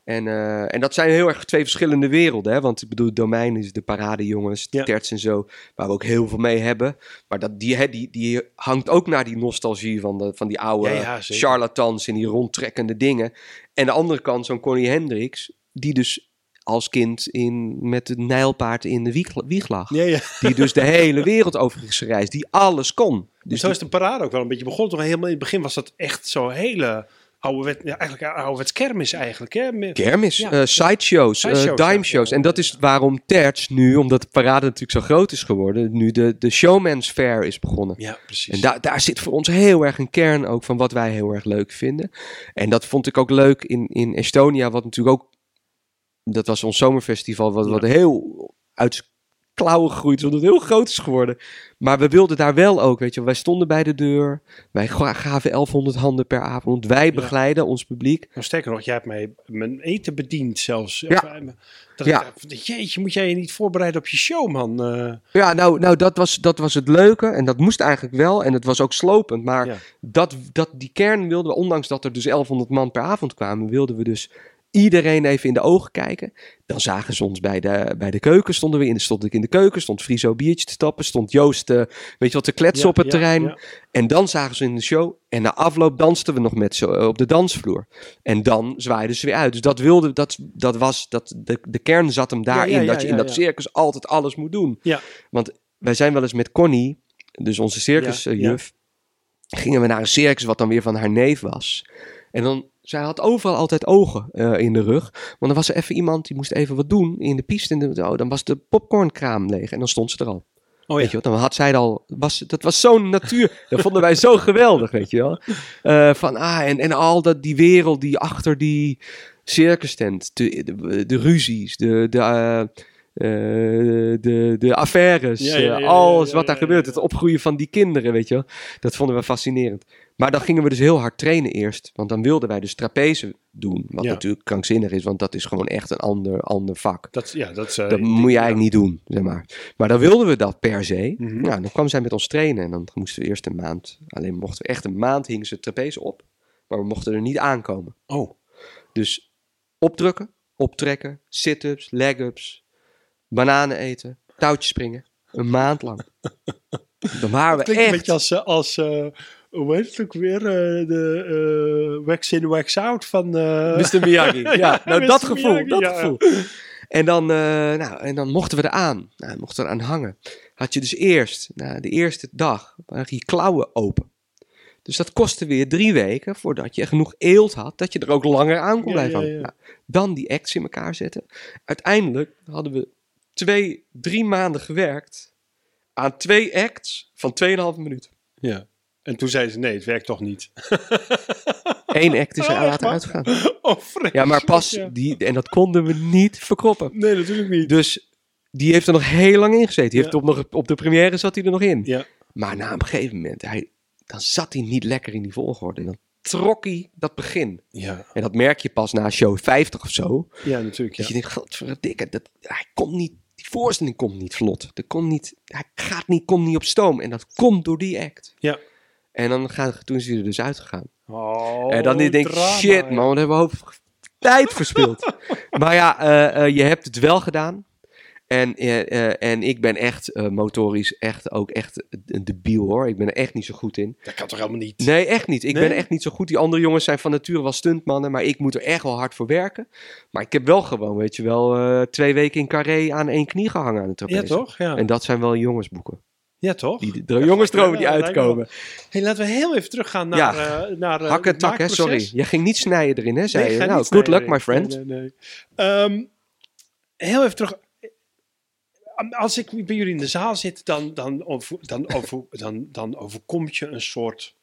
En, en dat zijn heel erg twee verschillende werelden. Hè? Want ik bedoel, het domein is de paradejongens, de Ja. terts en zo. Waar we ook heel veel mee hebben. Maar dat, die, hè, die, die hangt ook naar die nostalgie van, de, van die oude Ja, charlatans en die rondtrekkende dingen. En de andere kant, zo'n Connie Hendricks. Die dus als kind in, met het nijlpaard in de wieg, wieg lag. Ja, ja. Die dus de hele wereld over is gereisd. Die alles kon. Dus Zo is de parade ook wel een beetje begonnen. Toch helemaal in het begin was dat echt zo hele ouderwet, ja, eigenlijk ouderwets kermis eigenlijk. Hè? Kermis, Ja. eh, sideshows, eh, Sideshows, dimeshows. ja. En dat is waarom Terts nu, omdat de parade natuurlijk zo groot is geworden, nu de, de Showman's Fair is begonnen. Ja, precies. En daar daar zit voor ons heel erg een kern ook van wat wij heel erg leuk vinden. En dat vond ik ook leuk in, in Estonia, wat natuurlijk ook, dat was ons zomerfestival, wat, wat heel uit klauwen gegroeid is, omdat het heel groot is geworden. Maar we wilden daar wel ook, weet je, wij stonden bij de deur, wij ga- gaven 1100 handen per avond, wij begeleiden ons publiek. Nou, sterker nog, jij hebt mij mijn eten bediend zelfs. Ja. Eh, Dat Ja. ik jeetje, moet jij je niet voorbereiden op je show, man? Eh, Ja, nou, nou dat, was, dat was het leuke. En dat moest eigenlijk wel. En het was ook slopend. Maar Ja. dat, dat, die kern wilden we, ondanks dat er dus 1100 man per avond kwamen, wilden we dus iedereen even in de ogen kijken. Dan zagen ze ons bij de, bij de keuken. Stonden we in de, stond ik in de keuken. Stond Friso biertje te tappen. Stond Joost, eh, weet je wat, te kletsen ja, op het ja, terrein. ja. En dan zagen ze in de show. En na afloop dansten we nog met ze eh, op de dansvloer. En dan zwaaiden ze weer uit. Dus dat wilde, dat, dat was, dat, de, de kern zat hem daarin. dat je in dat circus altijd alles moet doen. Ja. Want wij zijn wel eens met Connie, dus onze circusjuf, gingen we naar een circus wat dan weer van haar neef was. En dan, zij had overal altijd ogen eh, in de rug. Want dan was er even iemand die moest even wat doen in de piste. En de- oh, dan was de popcornkraam leeg en dan stond ze er al. Oh Weet ja. je wat? Dan had zij het al. Was, dat was zo'n natuur. Dat vonden wij zo geweldig, weet je wel. Eh, van, ah, en, en al dat, die wereld die achter die circus tent. De, de, de ruzies, de, de, eh, de, de affaires. Ja, ja, ja, ja, alles wat daar gebeurt. Het opgroeien van die kinderen, weet je wel. Dat vonden we fascinerend. Maar dan gingen we dus heel hard trainen eerst. Want dan wilden wij dus trapeze doen. Wat Ja. natuurlijk krankzinnig is, want dat is gewoon echt een ander, ander vak. Dat, ja, dat, eh, Dat moet je ja. eigenlijk niet doen, zeg maar. Maar dan wilden we dat per se. Mhm. Nou, dan kwam zij met ons trainen en dan moesten we eerst een maand. Alleen mochten we echt een maand hingen ze trapeze op. Maar we mochten er niet aankomen. Oh, Dus opdrukken, optrekken, sit-ups, leg-ups, bananen eten, touwtjes springen. Een maand lang. Dan waren we klinkt een echt... beetje als, eh, als eh, hoe heet het ook weer? eh, de eh, wax in, wax out van... eh, Mr. Miyagi. Ja, nou Mr. dat gevoel, Miyagi, dat ja. gevoel. En dan, eh, nou, en dan mochten we eraan. Nou, mochten we eraan hangen. Had je dus eerst, nou, de eerste dag, waren je klauwen open. Dus dat kostte weer drie weken voordat je genoeg eelt had, dat je er ook langer aan kon blijven ja, hangen. ja. Nou, dan die acts in elkaar zetten. Uiteindelijk hadden we twee, drie maanden gewerkt aan twee acts van 2,5 minuten. Ja. En toen zeiden ze, nee, het werkt toch niet. Eén act is er Oh, echt later waar? uitgegaan. Oh. Ja, maar pas, ja. die, en dat konden we niet verkroppen. Nee, natuurlijk niet. Dus die heeft er nog heel lang in gezeten. Die Ja. heeft op, nog, op de première zat hij er nog in. Ja. Maar na een gegeven moment, hij, dan zat hij niet lekker in die volgorde. Dan trok hij dat begin. Ja, En dat merk je pas na show 50 of zo. ja natuurlijk. Ja. Dat je denkt, godverdikke, dat, hij komt niet, die voorstelling komt niet vlot. Dat komt niet, hij gaat niet, komt niet op stoom. En dat komt door die act. Ja. En dan gaan, toen is hij er dus uitgegaan. Oh, en dan denk ik, shit ja. man, wat hebben we hoop tijd verspild. maar ja, eh, eh, je hebt het wel gedaan. En, eh, en ik ben echt motorisch echt ook echt een debiel hoor. Ik ben er echt niet zo goed in. Dat kan toch helemaal niet? Nee, echt niet. Ik Nee? ben echt niet zo goed. Die andere jongens zijn van nature wel stuntmannen, maar ik moet er echt wel hard voor werken. Maar ik heb wel gewoon, weet je wel, twee weken in carré aan één knie gehangen aan de Ja, trapeze. toch? Ja, En dat zijn wel jongensboeken. Ja toch? Die, de die uitkomen. Hey, laten we heel even teruggaan naar... Ja. eh, naar eh, Hak en tak, hè, sorry. Je ging niet snijden erin, hè, zei Nee, je. Nou, good luck, my friend. Nee, nee, nee. Ehm, heel even terug. als ik bij jullie in de zaal zit, dan, dan, over, dan, over, dan, dan overkomt je een soort.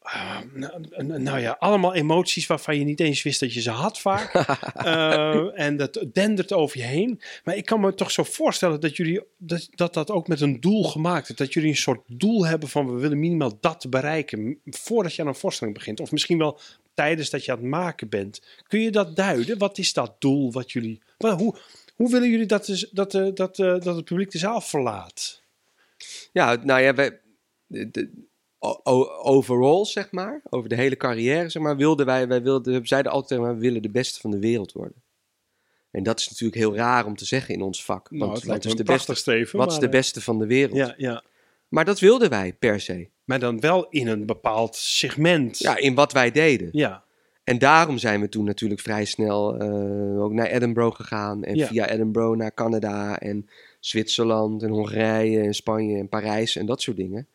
Eh, nou, nou ja, allemaal emoties waarvan je niet eens wist dat je ze had vaak. Eh, en dat dendert over je heen. Maar ik kan me toch zo voorstellen dat jullie dat, dat dat ook met een doel gemaakt is. Dat jullie een soort doel hebben van we willen minimaal dat bereiken. Voordat je aan een voorstelling begint. Of misschien wel tijdens dat je aan het maken bent. Kun je dat duiden? Wat is dat doel wat jullie. Hoe, hoe willen jullie dat, dat, dat, eh, dat het publiek de zaal verlaat? Ja, nou ja, wij, de, de- o- o- overall, zeg maar, over de hele carrière, zeg maar, wilden wij, wij wilden, we zeiden altijd, elkaar, we willen de beste van de wereld worden. En dat is natuurlijk heel raar om te zeggen in ons vak. Want, Nou, het wat is de beste, Steven. wat is maar, de eh, beste van de wereld? Ja, ja. Maar dat wilden wij per se. Maar dan wel in een bepaald segment. Ja, in wat wij deden. Ja. En daarom zijn we toen natuurlijk vrij snel eh, ook naar Edinburgh gegaan. En Ja. via Edinburgh naar Canada en Zwitserland en Hongarije en Spanje en Parijs en dat soort dingen.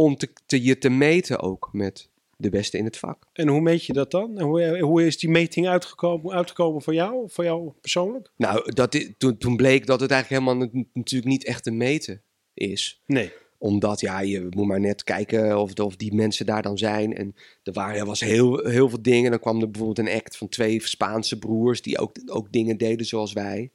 Om te, te, je te meten ook met de beste in het vak. En hoe meet je dat dan? En hoe, hoe is die meting uitgekomen, uitgekomen voor jou? Voor jou persoonlijk? Nou, dat, toen, toen bleek dat het eigenlijk helemaal natuurlijk niet echt te meten is. Nee. Omdat, ja, je moet maar net kijken of, of die mensen daar dan zijn. En er, waren, er was heel, heel veel dingen. Dan kwam er bijvoorbeeld een act van twee Spaanse broers die ook, ook dingen deden zoals wij.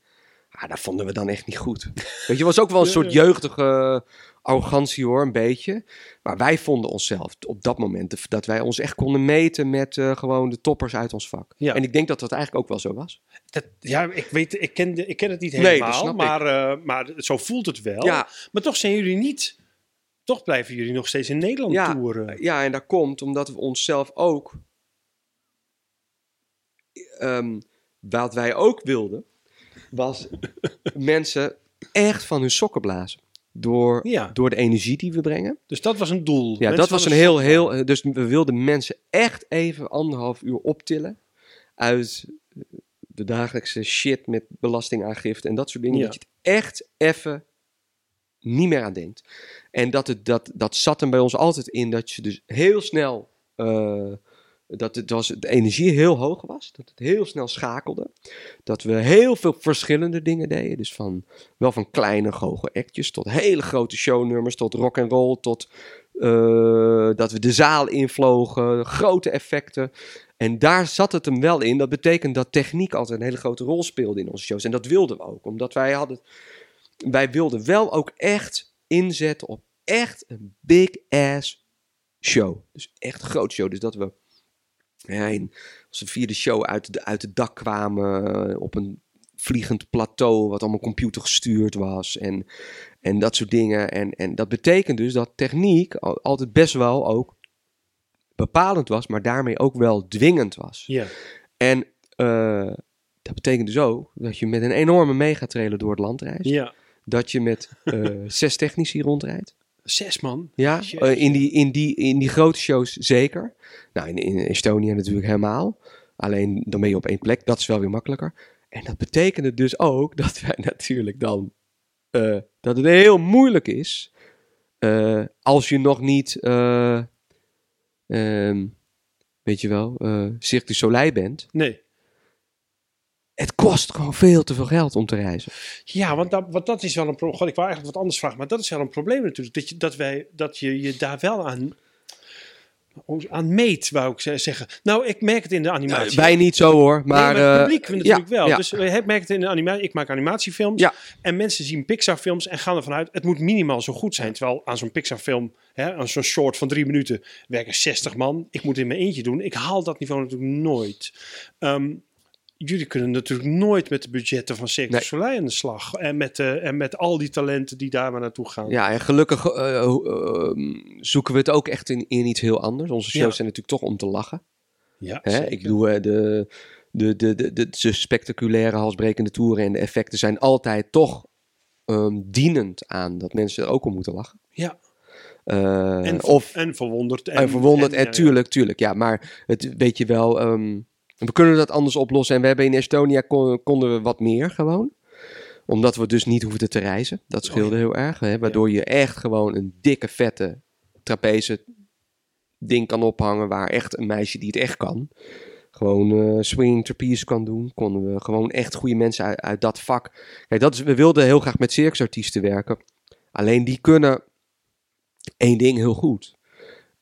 Ja, dat vonden we dan echt niet goed. Weet je, was ook wel een soort jeugdige arrogantie hoor, een beetje. Maar wij vonden onszelf op dat moment dat wij ons echt konden meten met eh, gewoon de toppers uit ons vak. Ja. En ik denk dat dat eigenlijk ook wel zo was. Dat, ja, ik weet, ik ken, de, ik ken het niet helemaal, maar, eh, maar zo voelt het wel. Ja, Maar toch zijn jullie niet, toch blijven jullie nog steeds in Nederland Ja. toeren. Ja, en dat komt omdat we onszelf ook. ehm, wat wij ook wilden, was mensen echt van hun sokken blazen. Door, Ja. door de energie die we brengen. Dus dat was een doel. Ja, Mensen dat was een heel, heel. Dus we wilden mensen echt even anderhalf uur optillen. Uit de dagelijkse shit met belastingaangifte en dat soort dingen. Ja. Dat je het echt even niet meer aan denkt. En dat, het, dat, dat zat hem bij ons altijd in dat je dus heel snel. eh, dat het was, de energie heel hoog was. Dat het heel snel schakelde. Dat we heel veel verschillende dingen deden. Dus van, wel van kleine goge actjes tot hele grote shownummers. Tot rock and roll. Tot eh, dat we de zaal invlogen. Grote effecten. En daar zat het hem wel in. Dat betekent dat techniek altijd een hele grote rol speelde in onze shows. En dat wilden we ook. Omdat wij hadden... Wij wilden wel ook echt inzetten op echt een big ass show. Dus echt een groot show. Dus dat we ja, in, als de show uit, de, uit het dak kwamen eh, op een vliegend plateau wat allemaal computergestuurd was en, en dat soort dingen. En, en dat betekent dus dat techniek al- altijd best wel ook bepalend was, maar daarmee ook wel dwingend was. Ja. En eh, dat betekent dus ook dat je met een enorme megatrailer door het land reist. ja. Dat je met eh, zes technici rondrijdt. Zes man. Ja, eh, in, die, in, die, in die grote shows zeker. Nou, in, in Estonia natuurlijk helemaal. Alleen dan ben je op één plek. Dat is wel weer makkelijker. En dat betekende dus ook dat wij natuurlijk dan... eh, dat het heel moeilijk is... eh, als je nog niet... eh, ehm, weet je wel... eh Cirque du Soleil bent. Nee. Het kost gewoon veel te veel geld om te reizen. Ja, want dat, want dat is wel een probleem. God, ik wou eigenlijk wat anders vragen, maar dat is wel een probleem natuurlijk. Dat je, dat wij, dat je je daar wel aan, aan meet, wou ik ze- zeggen. Nou, ik merk het in de animatie. wij niet zo hoor, Nee, maar... maar het eh, publiek natuurlijk ja, wel. ja. Dus we hebben- merken het in de animatie. Ik maak animatiefilms. Ja. En mensen zien Pixar-films en gaan ervan uit... het moet minimaal zo goed zijn. Terwijl aan zo'n Pixar-film, hè, aan zo'n short van drie minuten... werken 60 man. Ik moet in mijn eentje doen. Ik haal dat niveau natuurlijk nooit. Ehm, jullie kunnen natuurlijk nooit met de budgetten van Cirque du Nee. Soleil aan de slag. En met, eh, en met al die talenten die daar maar naartoe gaan. Ja, en gelukkig eh, ehm, zoeken we het ook echt in, in iets heel anders. Onze shows Ja. zijn natuurlijk toch om te lachen. Ja, Hè? Ik bedoel, eh, de, de, de, de, de, spectaculaire halsbrekende toeren en de effecten zijn altijd toch ehm, dienend aan dat mensen er ook om moeten lachen. Ja. En, of en verwonderd. en, verwonderd, en, ja, ja. tuurlijk, tuurlijk, ja. Maar het weet je wel, ehm, we kunnen dat anders oplossen. En we hebben in Estonia kon- konden we wat meer gewoon. Omdat we dus niet hoefden te reizen. Dat scheelde heel erg. Hè? Waardoor je echt gewoon een dikke, vette trapeze ding kan ophangen. Waar echt een meisje die het echt kan, gewoon eh swinging trapeze kan doen. Konden we gewoon echt goede mensen uit, uit dat vak. Kijk, dat is, we wilden heel graag met circusartiesten werken. Alleen die kunnen één ding heel goed.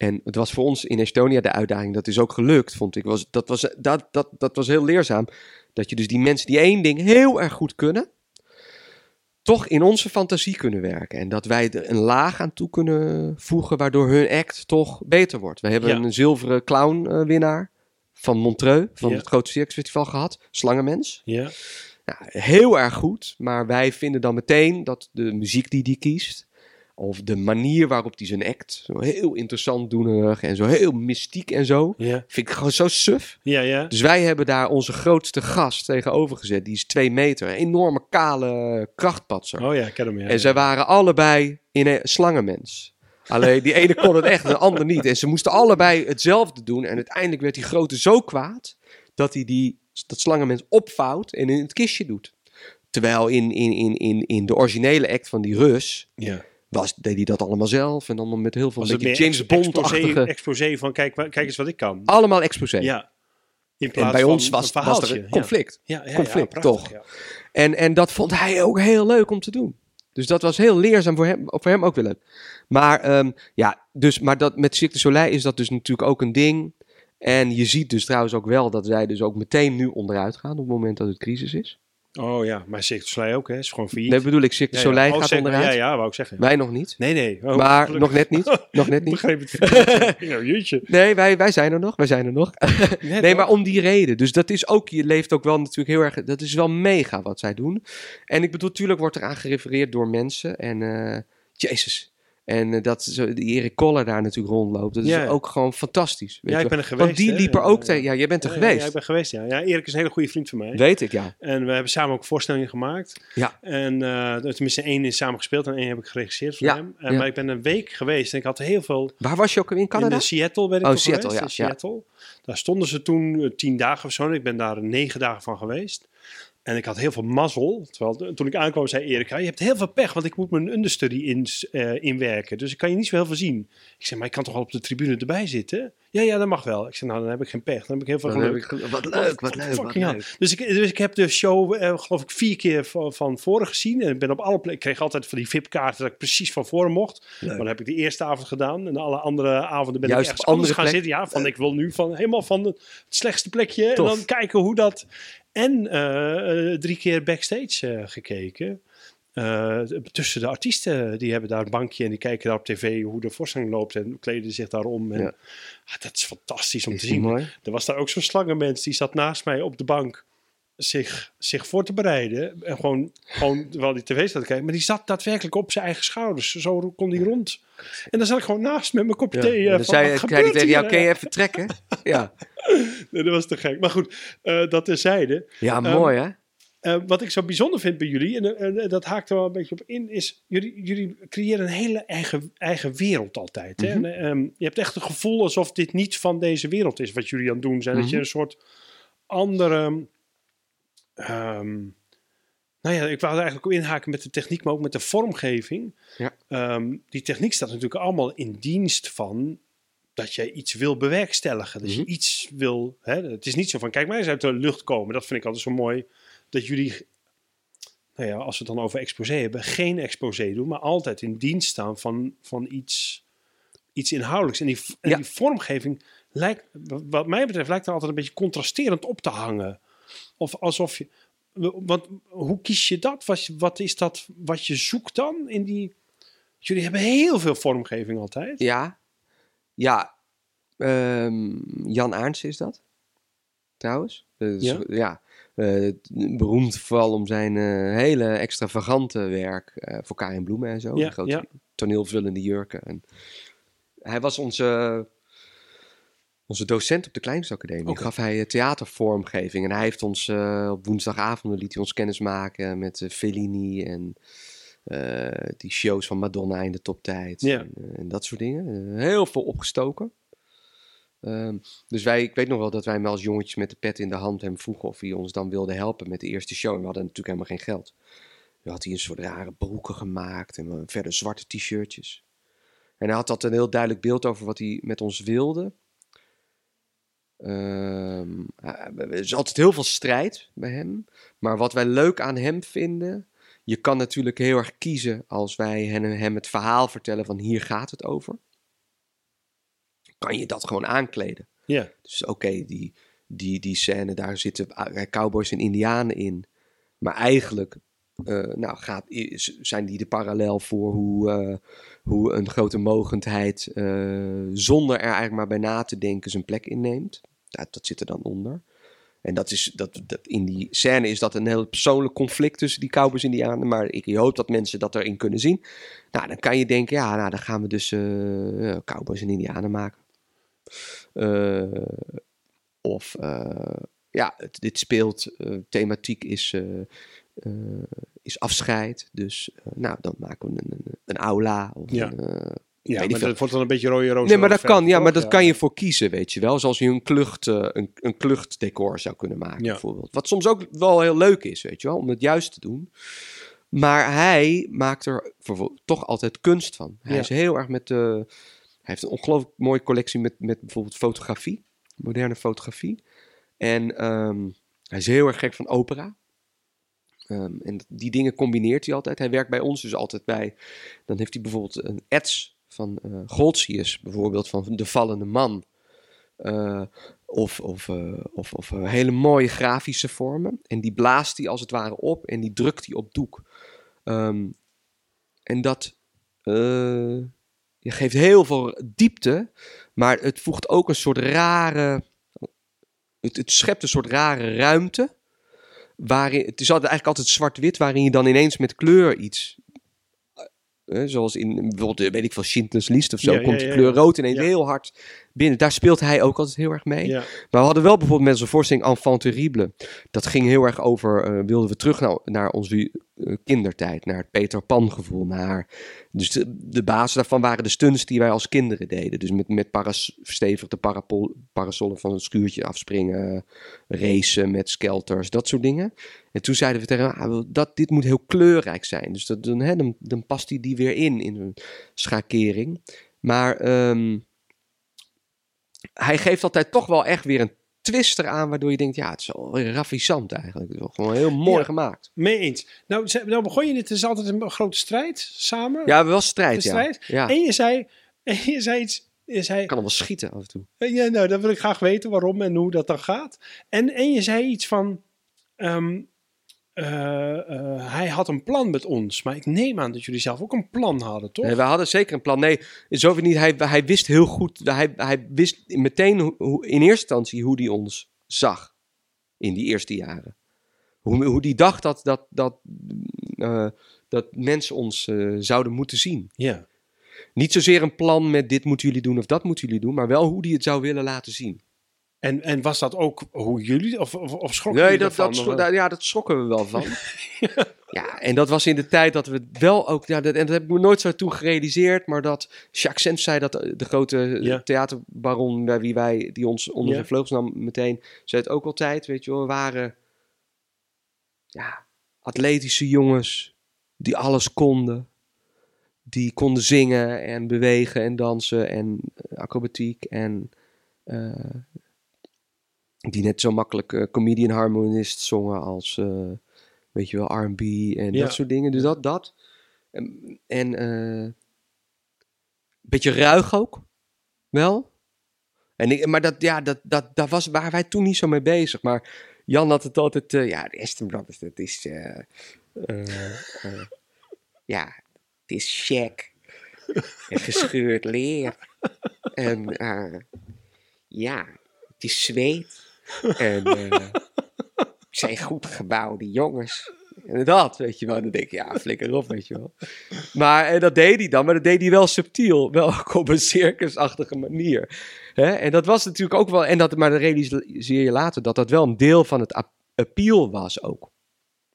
En het was voor ons in Estonia de uitdaging. Dat is ook gelukt, vond ik. Was, dat, was, dat, dat, dat was heel leerzaam. Dat je dus die mensen die één ding heel erg goed kunnen, toch in onze fantasie kunnen werken. En dat wij er een laag aan toe kunnen voegen, waardoor hun act toch beter wordt. We hebben Ja. een zilveren clown-winnaar van Montreux, van Ja. het grote circusfestival gehad. Slangenmens. Ja. Ja, heel erg goed, maar wij vinden dan meteen dat de muziek die die kiest, of de manier waarop hij zijn act, zo heel interessant doenerig en zo heel mystiek en zo, Ja. vind ik gewoon zo suf. Ja, ja. Dus wij hebben daar onze grootste gast tegenover gezet, die is twee meter, een enorme kale krachtpatser. Oh ja, ik ken hem. Ja, en zij waren allebei in een slangenmens. Alleen die ene kon het echt, de ander niet. En ze moesten allebei hetzelfde doen. En uiteindelijk werd die grote zo kwaad dat hij die, dat slangenmens opvouwt en in het kistje doet. Terwijl in, in, in, in, in de originele act van die Rus ja. Was, deed hij dat allemaal zelf. En dan met heel veel Was een het beetje James Bond-achtige... exposé van kijk, kijk eens wat ik kan. Allemaal exposé. Ja. In en plaats bij van ons een was, er een conflict. Ja, ja, ja, conflict, prachtig, toch? En, en dat vond hij ook heel leuk om te doen. Dus dat was heel leerzaam voor hem, voor hem ook weer leuk. Maar, ehm, ja, dus, maar dat, met Cirque du Soleil is dat dus natuurlijk ook een ding. En je ziet dus trouwens ook wel dat zij dus ook meteen nu onderuit gaan op het moment dat het crisis is. Oh ja, maar Cirque du Soleil ook, hè? Is gewoon failliet. Nee, bedoel ik, Cirque du Ja, ja. Soleil Oh, gaat onderuit. Ja, ja, wou ik zeggen. Wij nog niet. Nee, nee. Oh, maar gelukkig. nog net niet. Nog net Ik niet. begreep het nou, jeetje. Nee, wij, wij zijn er nog. Wij zijn er nog. Nee, maar om die reden. Dus dat is ook, je leeft ook wel natuurlijk heel erg, dat is wel mega wat zij doen. En ik bedoel, natuurlijk wordt er aan gerefereerd door mensen. En, eh, jezus. En eh, dat zo, die Erik Koller daar natuurlijk rondloopt, dat is Ja. ook gewoon fantastisch. weet Ja, ik ben er geweest. Want die hè. liep er ook tegen. Ja, jij bent er Ja, geweest. Ja, ik ben geweest, ja. Ja, Erik is een hele goede vriend van mij. Weet ik, ja. En we hebben samen ook voorstellingen gemaakt. Ja. En uh, tenminste, één is samen gespeeld en één heb ik geregisseerd voor Ja, hem. En, ja. Maar ik ben een week geweest en ik had heel veel... Waar was je ook in Canada? In Seattle ben ik Oh, Seattle, geweest. ja. Seattle. Daar stonden ze toen eh, tien dagen of zo. En ik ben daar negen dagen van geweest. En ik had heel veel mazzel. Terwijl toen ik aankwam zei Erik, ja, je hebt heel veel pech, want ik moet mijn understudy in, eh, inwerken. Dus ik kan je niet zo heel veel zien. Ik zei, maar ik kan toch wel op de tribune erbij zitten? Ja, ja, dat mag wel. Ik zei, nou, dan heb ik geen pech. Dan heb ik heel veel Dan geluk. ik- wat leuk, wat leuk, wat leuk. Dus ik, dus ik heb de show, eh, geloof ik, vier keer van, van voren gezien. En ik ben op alle plekken. Ik kreeg altijd van die VIP-kaarten dat ik precies van voren mocht. Leuk. Maar dan heb ik de eerste avond gedaan. En alle andere avonden ben Juist ik ergens anders gaan zitten. Ja, van ik wil nu van helemaal van het slechtste plekje. Tof. En dan kijken hoe dat. En eh, eh, drie keer backstage eh, gekeken. Tussen de artiesten, die hebben daar een bankje en die kijken daar op tv hoe de voorstelling loopt en kleden zich daarom. En, Ja. ah, dat is fantastisch om Is te zien. mooi? Er was daar ook zo'n slangenmens, die zat naast mij op de bank zich, zich voor te bereiden. En gewoon, gewoon terwijl die tv zat te kijken. Maar die zat daadwerkelijk op zijn eigen schouders. Zo kon die rond. En dan zat ik gewoon naast met mijn kopje Ja. thee. En dan van, zei, zei tegen jou, kun je even trekken? Ja, Nee, dat was te gek. Maar goed, eh, dat terzijde. ja Ehm, mooi hè? Eh, wat ik zo bijzonder vind bij jullie, en, eh, en dat haakt er wel een beetje op in, is jullie, jullie creëren een hele eigen, eigen wereld altijd. Hè? Mhm. En, ehm, je hebt echt het gevoel alsof dit niet van deze wereld is wat jullie aan het doen zijn. Dat je Mhm. een soort andere. ehm, nou ja, ik wou er eigenlijk op inhaken met de techniek, maar ook met de vormgeving. Ja. Die techniek staat natuurlijk allemaal in dienst van dat je iets wil bewerkstelligen. Dat Mhm. je iets wil. Hè? Het is niet zo van, kijk maar eens uit de lucht komen. Dat vind ik altijd zo mooi. Dat jullie, nou ja, als we het dan over exposé hebben, geen exposé doen, maar altijd in dienst staan van, van iets, iets inhoudelijks. En, die, en Ja. die vormgeving lijkt, wat mij betreft, lijkt er altijd een beetje contrasterend op te hangen. Of alsof je. Want hoe kies je dat? Wat, wat is dat wat je zoekt dan in die. Jullie hebben heel veel vormgeving altijd. Ja, ja. ehm, Jan Aarns is dat, trouwens. Dus, Ja? ja. eh, beroemd vooral om zijn eh, hele extravagante werk eh, voor Karin Bloemen en zo. Ja, die grote ja. toneelvullende jurken. En hij was onze, onze docent op de Kleinstacademie. Oké. Gaf hij eh, theatervormgeving. En hij heeft ons eh, op woensdagavonden liet hij ons kennis maken met eh, Fellini en eh, die shows van Madonna in de toptijd. Ja. En, eh, en dat soort dingen. Eh, heel veel opgestoken. Ehm, dus wij, ik weet nog wel dat wij hem als jongetjes met de pet in de hand hem vroegen of hij ons dan wilde helpen met de eerste show. En we hadden natuurlijk helemaal geen geld. Dan had hij een soort rare broeken gemaakt en verder zwarte t-shirtjes. En hij had dat een heel duidelijk beeld over wat hij met ons wilde. Ehm, eh, er is altijd heel veel strijd bij hem. Maar wat wij leuk aan hem vinden. Je kan natuurlijk heel erg kiezen als wij hem, hem het verhaal vertellen van hier gaat het over. Kan je dat gewoon aankleden. Ja. Dus oké, die, die, die scène, daar zitten eh, cowboys en indianen in. Maar eigenlijk eh, nou, gaat, is- zijn die de parallel voor hoe, eh, hoe een grote mogendheid zonder er eigenlijk maar bij na te denken zijn plek inneemt. Ja, dat zit er dan onder. En dat is, dat, dat, in die scène is dat een heel persoonlijk conflict tussen die cowboys en indianen. Maar ik hoop dat mensen dat erin kunnen zien. Nou, dan kan je denken, ja, nou, dan gaan we dus eh, cowboys en indianen maken. Eh, of, ja, het, dit speelt, thematiek is, is afscheid. Dus, nou, dan maken we een, een, een aula. Of Ja. een, Ja, maar dat wordt dan een beetje rode roos. Nee, maar dat kan, ja, maar dat kan je voor kiezen, weet je wel. Zoals je een, klucht, eh, een, een kluchtdecor zou kunnen maken, bijvoorbeeld. Wat soms ook wel heel leuk is, weet je wel, om het juist te doen. Maar hij maakt er toch altijd kunst van. Hij is heel erg met... eh, hij heeft een ongelooflijk mooie collectie met, met bijvoorbeeld fotografie. Moderne fotografie. En ehm, hij is heel erg gek van opera. Ehm, en die dingen combineert hij altijd. Hij werkt bij ons dus altijd bij... Dan heeft hij bijvoorbeeld een ets van Goltzius, bijvoorbeeld van De Vallende Man. Eh, of, of, eh, of, of hele mooie grafische vormen. En die blaast hij als het ware op en die drukt hij op doek. Ehm, en dat geeft heel veel diepte, maar het voegt ook een soort rare. Het, het schept een soort rare ruimte. Waarin, het is altijd, eigenlijk altijd zwart-wit, waarin je dan ineens met kleur iets. Zoals in bijvoorbeeld, eh, weet ik veel, Schindler's List of zo, Ja, komt de kleur rood ineens heel hard binnen. Daar speelt hij ook altijd heel erg mee. Ja. Maar we hadden wel bijvoorbeeld met zijn voorstelling Enfant Terrible. Dat ging heel erg over, eh, wilden we terug naar, naar onze eh, kindertijd, naar het Peter Pan gevoel. Naar, dus de, de basis daarvan waren de stunts die wij als kinderen deden. Dus met, met paras, verstevigde parapol, parasollen van een schuurtje afspringen, racen met skelters, dat soort dingen. En toen zeiden we tegen hem, ah, dat, dit moet heel kleurrijk zijn. Dus dat, dan, hè, dan, dan past hij die weer in, in een schakering. Maar ehm, hij geeft altijd toch wel echt weer een twist eraan, waardoor je denkt, ja, het is wel ravissant eigenlijk. Het is gewoon heel mooi Ja. gemaakt. Mee eens. Nou, nou begon je dit, het is altijd een grote strijd samen. Ja, wel strijd, ja. En je zei, en je zei iets, je zei, ik kan hem wel schieten af en toe. ja, nou, dan wil ik graag weten waarom en hoe dat dan gaat. En, en je zei iets van, ehm, eh, eh, hij had een plan met ons, maar ik neem aan dat jullie zelf ook een plan hadden, toch? Nee, we hadden zeker een plan. Nee, zover niet. Hij, hij wist heel goed, hij, hij wist meteen hoe, in eerste instantie hoe hij ons zag in die eerste jaren. Hoe, hoe die dacht dat, dat, dat, eh, dat mensen ons zouden moeten zien. Ja. Niet zozeer een plan met dit moeten jullie doen of dat moeten jullie doen, maar wel hoe hij het zou willen laten zien. En, en was dat ook hoe jullie, of, of, of schrokken Nee, dat, dat, schro- eh, daar- ja, dat schrokken we wel van. ja, en dat was in de tijd dat we wel ook... Ja, dat, en dat heb ik me nooit zo toen gerealiseerd, maar dat Jacques Sens zei dat eh, de grote Ja. theaterbaron, bij wie wij, die ons onder Ja. zijn vleugels nam meteen, zei het ook altijd, weet je wel, we waren ja, atletische jongens die alles konden. Die konden zingen en bewegen en dansen en eh, acrobatiek en... eh, die net zo makkelijk eh, comedian harmonist zongen als, eh, weet je wel, R&B en Ja. dat soort dingen. Dus dat, dat. En, en eh, een beetje ruig ook, wel. En ik, maar dat, ja, dat, dat, dat was, waren wij toen niet zo mee bezig. Maar Jan had het altijd, ja, de Aston Brothers, dat is, eh, eh, ja, het is check. En gescheurd leer. En ja, het is zweet. En eh, het zijn goed gebouwde jongens. En dat, weet je wel. Dan denk je, ja, flikker op, weet je wel. Maar en dat deed hij dan, maar dat deed hij wel subtiel. Wel op een circusachtige manier. Hè? En dat was natuurlijk ook wel, en dat, maar dan realiseer je later dat dat wel een deel van het ap- appeal was ook.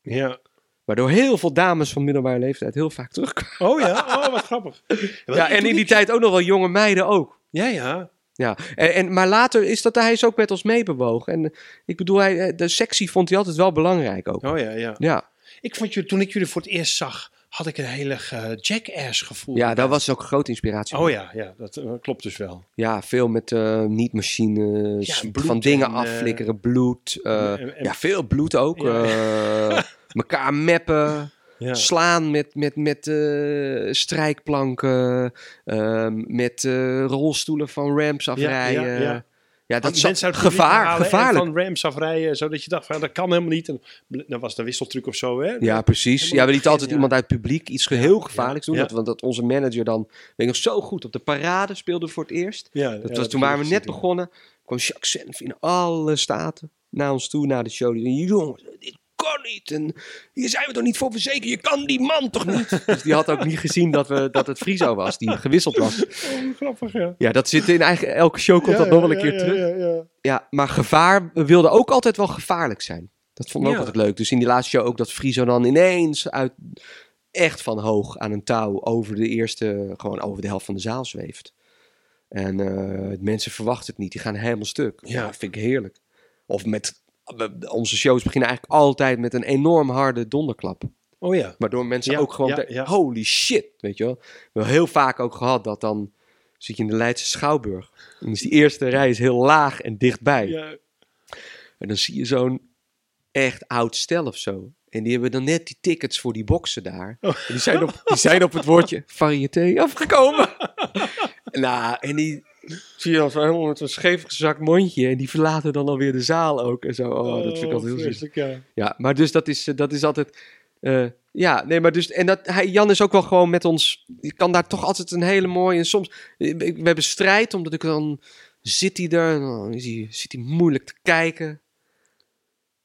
Ja. Waardoor heel veel dames van middelbare leeftijd heel vaak terugkwamen. Oh ja, oh wat grappig. Ja, en in die tijd ook nog wel jonge meiden ook. Ja, ja. Ja, en, en, maar later is dat hij is ook met ons meebewogen. En eh, ik bedoel, hij, eh, de sectie vond hij altijd wel belangrijk ook. Oh ja, ja. Ja, Ik vond jullie, toen ik jullie voor het eerst zag, had ik een hele eh, jackass gevoel. Ja, dat was ook een grote inspiratie. Oh ja, ja dat klopt dus wel. Ja, veel met niet-machines, Ja, van dingen en, afflikkeren, bloed. en- en- ja, veel bloed ook. Ja. mekaar meppen, Ja. slaan met, met, met eh, strijkplanken, ehm, met eh, rolstoelen van ramps afrijden. ja, Ja, ja. dat is gevaar, gevaarlijk. van rams afrijden, zodat je dacht van dat kan helemaal niet. En dat was de wisseltruc of zo, hè? Ja, precies. Helemaal Ja, we lieten altijd iemand uit het publiek iets heel gevaarlijks doen. Dat, want dat onze manager dan, weet ik nog zo goed, op de parade speelde voor het eerst. Dat was, toen waren we net begonnen. kwam Jacques Senf in alle staten naar ons toe, naar de show. Die jongens, dit kan niet. En hier zijn we toch niet voor verzekerd? Je kan die man toch niet? dus die had ook niet gezien dat, we, dat het Friso was, die gewisseld was. Oh, grappig, ja. Ja, dat zit in eigen, elke show komt Ja, dat nog wel ja, een keer ja, terug. Ja, ja, Ja, maar gevaar, we wilden ook altijd wel gevaarlijk zijn. Dat vond ik ook altijd leuk. Dus in die laatste show ook dat Friso dan ineens uit, echt van hoog aan een touw over de eerste, gewoon over de helft van de zaal zweeft. En eh, mensen verwachten het niet, die gaan helemaal stuk. Ja, Ja. vind ik heerlijk. Of met, onze shows beginnen eigenlijk altijd met een enorm harde donderklap. Oh ja. Waardoor mensen Ja, ook gewoon, ja, denken, ja. holy shit, weet je wel. We hebben heel vaak ook gehad dat dan zit je in de Leidse Schouwburg. En dus die eerste rij is heel laag en dichtbij. En dan zie je zo'n echt oud stel of zo. En die hebben dan net die tickets voor die boxen daar. Oh. En die, zijn op, die zijn op het woordje variété afgekomen. nou, en die zie je dan zo helemaal met zo'n scheef gezakt mondje. En die verlaten dan alweer de zaal ook. En zo. Oh, dat vind ik altijd heel vreselijk, ja. Ja, maar dus dat is, eh, dat is altijd... eh, ja, nee, maar dus... En dat, hij, Jan is ook wel gewoon met ons... Je kan daar toch altijd een hele mooie... En soms... eh, We hebben strijd, omdat ik dan... Zit hij er, en dan is hij, zit hij moeilijk te kijken.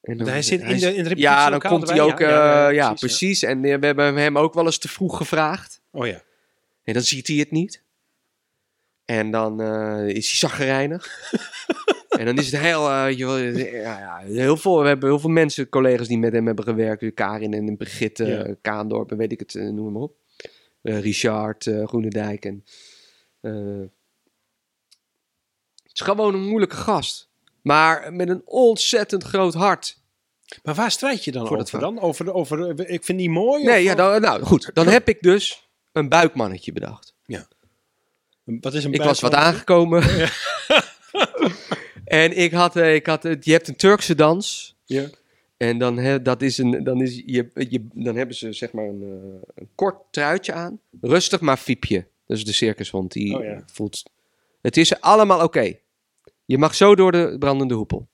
En dan, Hij zit in de, in het Ja, dan komt hij ook... ja, ja. precies. En we hebben hem ook wel eens te vroeg gevraagd. Oh ja. En dan ziet hij het niet. En dan eh, is hij zaggerijnig. en dan is het heel, eh, je, wel, ja, ja, heel veel. We hebben heel veel mensen, collega's die met hem hebben gewerkt. Karin en Brigitte, Ja. eh, Kaandorp en weet ik het, eh, noem maar op. Eh, Richard, eh, Groenendijk. En, eh, het is gewoon een moeilijke gast. Maar met een ontzettend groot hart. Maar waar strijd je dan Voor over dan? Over, de- over, ik vind die mooi? Nee, of- ja, dan, nou goed. Dan heb ik dus een buikmannetje bedacht. Wat is een Ik was wat aangekomen. en ik had, eh, ik had, eh, je hebt een Turkse dans. Ja. En dan, he, dat is een, dan, is, je, je, dan hebben ze zeg maar een, eh, een kort truitje aan. Rustig maar fiepje. Dat is de circushond. Die Oh ja. voelt... Het is allemaal oké. Je mag zo door de brandende hoepel.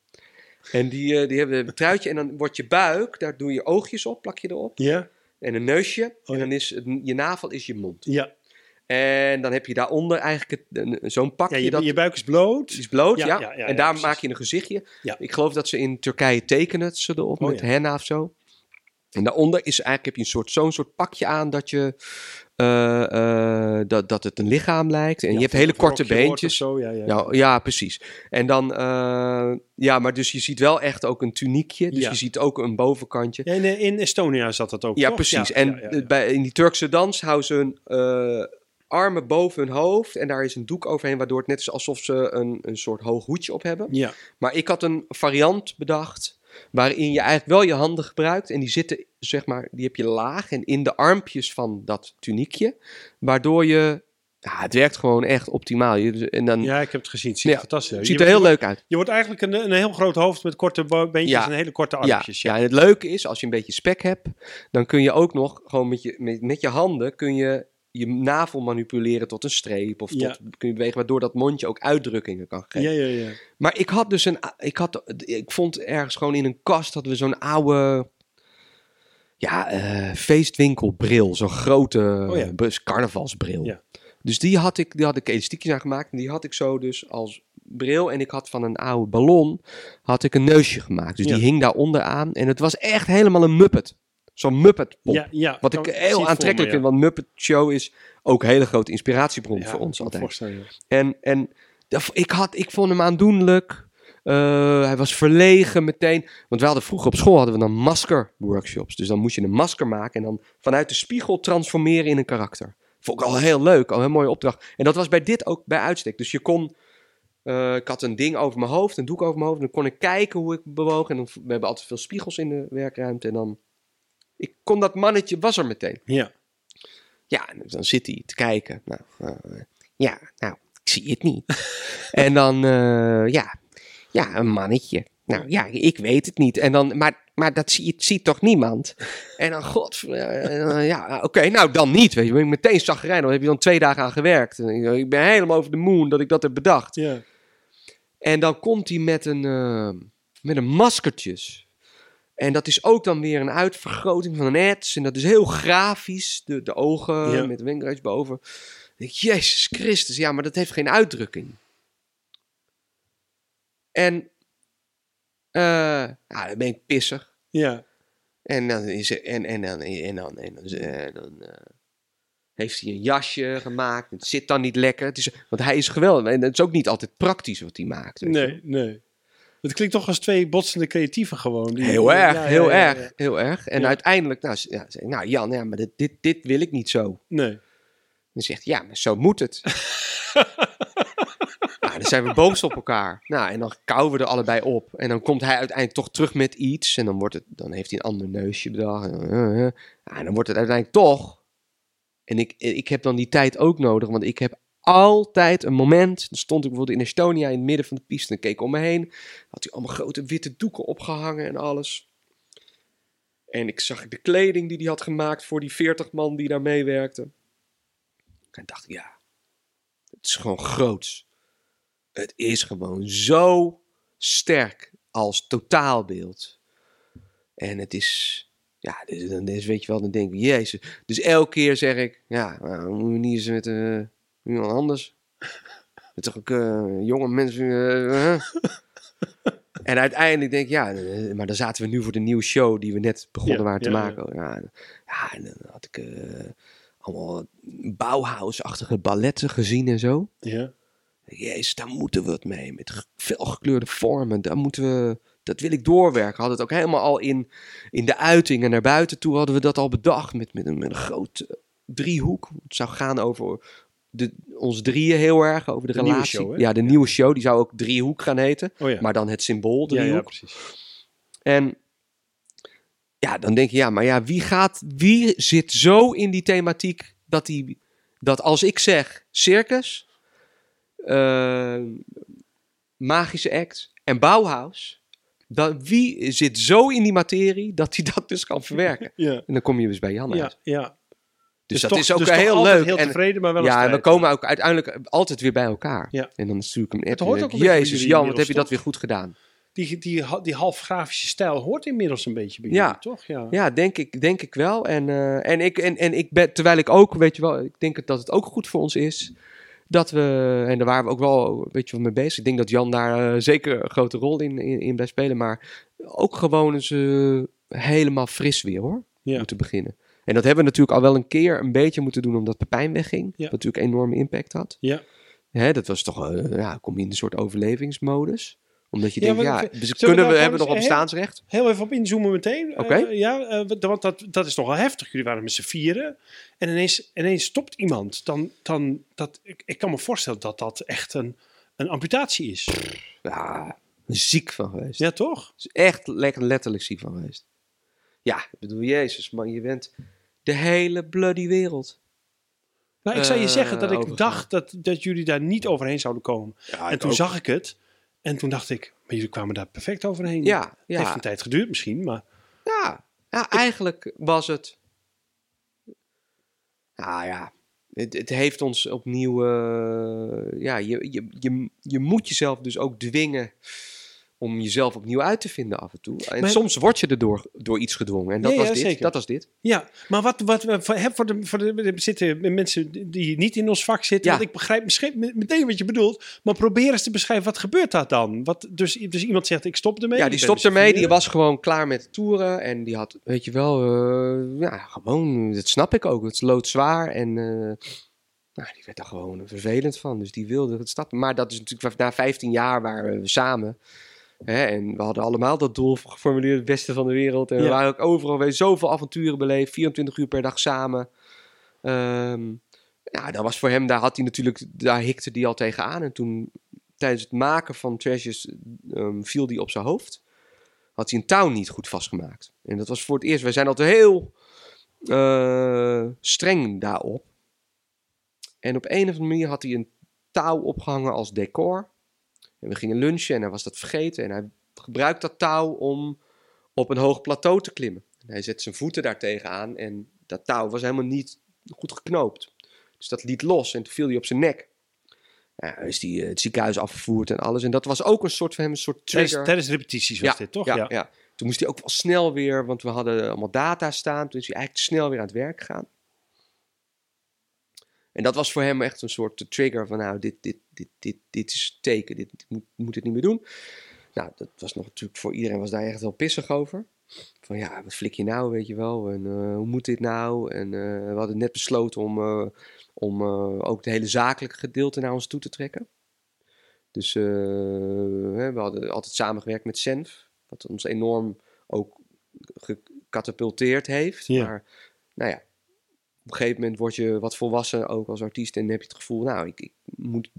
En die, die hebben een truitje. En dan wordt je buik, daar doe je oogjes op, plak je erop. Ja. En een neusje. Oh ja. En dan is het, je navel is je mond. Ja. En dan heb je daaronder eigenlijk een- zo'n pakje. ja je, dat je buik is bloot. is bloot, ja. Ja, ja, ja, en daar maak je een gezichtje. Ja. Ik geloof dat ze in Turkije tekenen ze erop Oh, met henna of zo. En daaronder is eigenlijk heb je een soort, zo'n soort pakje aan dat je eh, eh, dat, dat het een lichaam lijkt. En Ja, je hebt hele een korte beentjes. Zo, ja, ja. Ja, ja, precies. En dan, eh, ja, maar dus je ziet wel echt ook een tuniekje. Dus Ja. je ziet ook een bovenkantje. Ja, in, in Estonia zat dat ook, Ja, toch? precies. En. Bij, in die Turkse dans houden ze eh, armen boven hun hoofd. En daar is een doek overheen, waardoor het net is alsof ze een, een soort hoog hoedje op hebben. Ja. Maar ik had een variant bedacht. Waarin je eigenlijk wel je handen gebruikt. En die zitten, zeg maar, die heb je laag. En in de armpjes van dat tuniekje. Waardoor je. Ja, het werkt gewoon echt optimaal. Je, en dan ja, ik heb het gezien. Het ziet Ja, fantastisch uit. ziet er heel leuk uit. Je wordt eigenlijk een, een heel groot hoofd met korte beentjes Ja. en hele korte Ja, armpjes. ja, en het leuke is, als je een beetje spek hebt, dan kun je ook nog gewoon met je, met, met je handen kun je je navel manipuleren tot een streep. Of Ja. tot, kun je bewegen, waardoor dat mondje ook uitdrukkingen kan geven. ja, ja, ja. Maar ik had dus een. Ik, had, ik vond ergens gewoon in een kast hadden we zo'n oude. Ja, eh, feestwinkelbril. Zo'n grote Oh ja. bus- carnavalsbril. Ja. Dus die had ik, die had ik elastiekjes aan gemaakt. En die had ik zo dus als bril. En ik had van een oude ballon had ik een neusje gemaakt. Dus Ja. die hing daar onderaan. En het was echt helemaal een Muppet. Zo'n Muppet pop. ja, ja Wat ik heel aantrekkelijk me, vind. Want Muppet Show is ook een hele grote inspiratiebron voor ons altijd. En, en ik, had, ik vond hem aandoenlijk. Eh, hij was verlegen meteen. Want we hadden vroeger op school hadden we dan masker-workshops. Dus dan moest je een masker maken en dan vanuit de spiegel transformeren in een karakter. Vond ik al heel leuk, al een mooie opdracht. En dat was bij dit ook bij uitstek. Dus je kon... eh, ik had een ding over mijn hoofd, een doek over mijn hoofd. En dan kon ik kijken hoe ik bewoog. En dan, we hebben altijd veel spiegels in de werkruimte. En dan... Ik kon dat mannetje, was er meteen. Ja. Ja, en dan zit hij te kijken. Nou, eh, ja, nou, ik zie het niet. en dan, eh, ja, ja, een mannetje. Nou ja, ik weet het niet. En dan, maar, maar dat ziet, ziet toch niemand? En dan, god, eh, ja, oké, nou dan niet. Weet je, ben ik meteen zagrijnig. Dan heb je dan twee dagen aan gewerkt. Ik, ben helemaal over de moon dat ik dat heb bedacht. Ja. En dan komt hij met een, eh, met een maskertjes. En dat is ook dan weer een uitvergroting van een ads. En dat is heel grafisch. De, de ogen Ja. met de wenkbrauwtjes boven. Ik, Jezus Christus, ja, maar dat heeft geen uitdrukking. En eh, ja, dan ben ik pissig. Ja. En dan, is er, en, en dan, en dan, en dan, eh, dan eh, heeft hij een jasje gemaakt. Het zit dan niet lekker. Het is, want hij is geweldig. En het is ook niet altijd praktisch wat hij maakt. je. Nee, nee. Het klinkt toch als twee botsende creatieven gewoon. Die- Heel erg, Ja, heel ja, erg, heel erg. En uiteindelijk, nou, ja, nou Jan, ja, maar dit, dit, dit wil ik niet zo. Nee. Dan zegt hij, ja, maar zo moet het. nou, dan zijn we boos op elkaar. Nou, en dan kauwen we er allebei op. En dan komt hij uiteindelijk toch terug met iets. En dan, wordt het, dan heeft hij een ander neusje bedacht. En, eh, eh. En dan wordt het uiteindelijk toch. En ik, ik heb dan die tijd ook nodig, want ik heb altijd een moment. Dan stond ik bijvoorbeeld in Estonia in het midden van de piste. En keek om me heen. Had hij allemaal grote witte doeken opgehangen en alles. En ik zag de kleding die hij had gemaakt voor die 40 man die daar meewerkten. En dacht ja, het is gewoon groots. Het is gewoon zo sterk als totaalbeeld. En het is, ja, dus, dan weet je wel, dan denk ik, jezus. Dus elke keer zeg ik, ja, moeten we niet eens met eh, iemand anders. Met toch ook eh, jonge mensen. eh, en uiteindelijk denk ik, ja, eh, maar dan zaten we nu voor de nieuwe show die we net begonnen Ja, waren te ja, maken. Ja, ja, en dan had ik allemaal Bauhaus-achtige balletten gezien en zo. Ja. Jezus, daar moeten we het mee. Met ge- felgekleurde vormen. Daar moeten we, dat wil ik doorwerken. We hadden het ook helemaal al in, in de uitingen naar buiten toe. Hadden we dat al bedacht. Met, met, een, met een groot eh, driehoek. Het zou gaan over de, ons drieën heel erg. Over de, relatie. show, ja, de nieuwe show. Die zou ook driehoek gaan heten. Oh ja. Maar dan het symbool driehoek. ja, precies. En ja, dan denk je, ja, maar ja, wie gaat, wie zit zo in die thematiek dat die, dat als ik zeg circus, eh, magische act en Bauhaus, dan wie zit zo in die materie dat hij dat dus kan verwerken? Ja. En dan kom je dus bij Jan Ja, uit. ja. Dus, dat toch- is ook dus heel leuk. heel en, tevreden, maar wel ja, en we komen ook uiteindelijk altijd weer bij elkaar. Ja. En dan stuur ik hem hoort ook een bij Jezus, Jan, wat heb je dat weer goed gedaan. Die, die, die half grafische stijl hoort inmiddels een beetje bij Ja. toch? Ja. Ja, denk ik, denk ik wel. En, eh, en, ik, en, en ik ben, terwijl ik ook, weet je wel, ik denk dat het ook goed voor ons is. Dat we, en daar waren we ook wel een beetje mee bezig. Ik denk dat Jan daar eh, zeker een grote rol in, in, in blijft spelen. Maar ook gewoon eens eh, helemaal fris weer hoor. Ja. Moeten beginnen. En dat hebben we natuurlijk al wel een keer een beetje moeten doen omdat Pepijn wegging. Ja. Wat natuurlijk een enorme impact had. Ja. Hè, dat was toch, eh, ja, kom je in een soort overlevingsmodus. Omdat je Ja, denkt, ja, we- dus we kunnen we, daar hebben nog op bestaansrecht. Heel even op inzoomen meteen. Oké. Eh, ja, eh, want- dat, dat is nogal heftig. Jullie waren met z'n vieren. En ineens, ineens stopt iemand. Dan, dan, dat, ik, ik kan me voorstellen dat dat echt een, een amputatie is. Ja, ziek van geweest. Ja, toch? is echt lekker letterlijk ziek van geweest. Ja, ik bedoel, Jezus, man, je bent de hele bloody wereld. Nou, ik zou je Eh, zeggen dat ik overgegaan. dacht dat, dat jullie daar niet overheen zouden komen. Ja, en toen zag ik het. En toen dacht ik, maar jullie kwamen daar perfect overheen. Ja, Het heeft ja, een tijd geduurd misschien, maar... ja, ja, eigenlijk was het... Nou ja, het, het heeft ons opnieuw... eh, ja, je, je, je, je moet jezelf dus ook dwingen om jezelf opnieuw uit te vinden af en toe. En Maar- soms word je erdoor door iets gedwongen. En dat, Ja, was ja, dit, zeker. dat was dit. Ja, maar wat, wat we voor, de, voor de, zitten mensen die niet in ons vak zitten. Ja. Want ik begrijp misschien me- meteen wat je bedoelt. Maar probeer eens te beschrijven, wat gebeurt daar dan? Wat, dus, dus iemand zegt, ik stop ermee. Ja, die met z'n ermee. Die was gewoon klaar met toeren. En die had, weet je wel, eh, ja, gewoon, dat snap ik ook. Het is loodzwaar. En eh, nou, die werd daar gewoon vervelend van. Dus die wilde het stappen. Maar dat is natuurlijk, na 15 jaar waren we samen. Hè, en we hadden allemaal dat doel geformuleerd, het beste van de wereld. En we waren ook overal weer zoveel avonturen beleefd. 24 uur per dag samen. Ehm, ja, dat was voor hem, daar had hij natuurlijk, daar hikte hij al tegenaan. En toen, tijdens het maken van Treasures, ehm, viel hij op zijn hoofd. Had hij een touw niet goed vastgemaakt. En dat was voor het eerst, wij zijn altijd heel eh, streng daarop. En op een of andere manier had hij een touw opgehangen als decor. En we gingen lunchen en hij was dat vergeten. En hij gebruikt dat touw om op een hoog plateau te klimmen. En hij zet zijn voeten daar tegenaan en dat touw was helemaal niet goed geknoopt. Dus dat liet los en toen viel hij op zijn nek. Ja, is die eh, het ziekenhuis afgevoerd en alles. En dat was ook een soort van hem, een soort Tijdens, trigger. tijdens repetities was dit, toch? Ja, ja. Toen moest hij ook wel snel weer, want we hadden allemaal data staan. Toen is hij eigenlijk snel weer aan het werk gegaan. En dat was voor hem echt een soort trigger van, nou, dit, dit, dit, dit, dit is teken, dit, dit moet, moet het niet meer doen. Nou, dat was nog natuurlijk voor iedereen was daar echt wel pissig over. Van ja, wat flik je nou, weet je wel, en eh, hoe moet dit nou? En eh, we hadden net besloten om, eh, om ook het hele zakelijke gedeelte naar ons toe te trekken. Dus we hadden altijd samengewerkt met Senf, wat ons enorm ook gecatapulteerd heeft. Ja. Maar nou ja, op een gegeven moment word je wat volwassen ook als artiest en dan heb je het gevoel, nou, ik, ik moet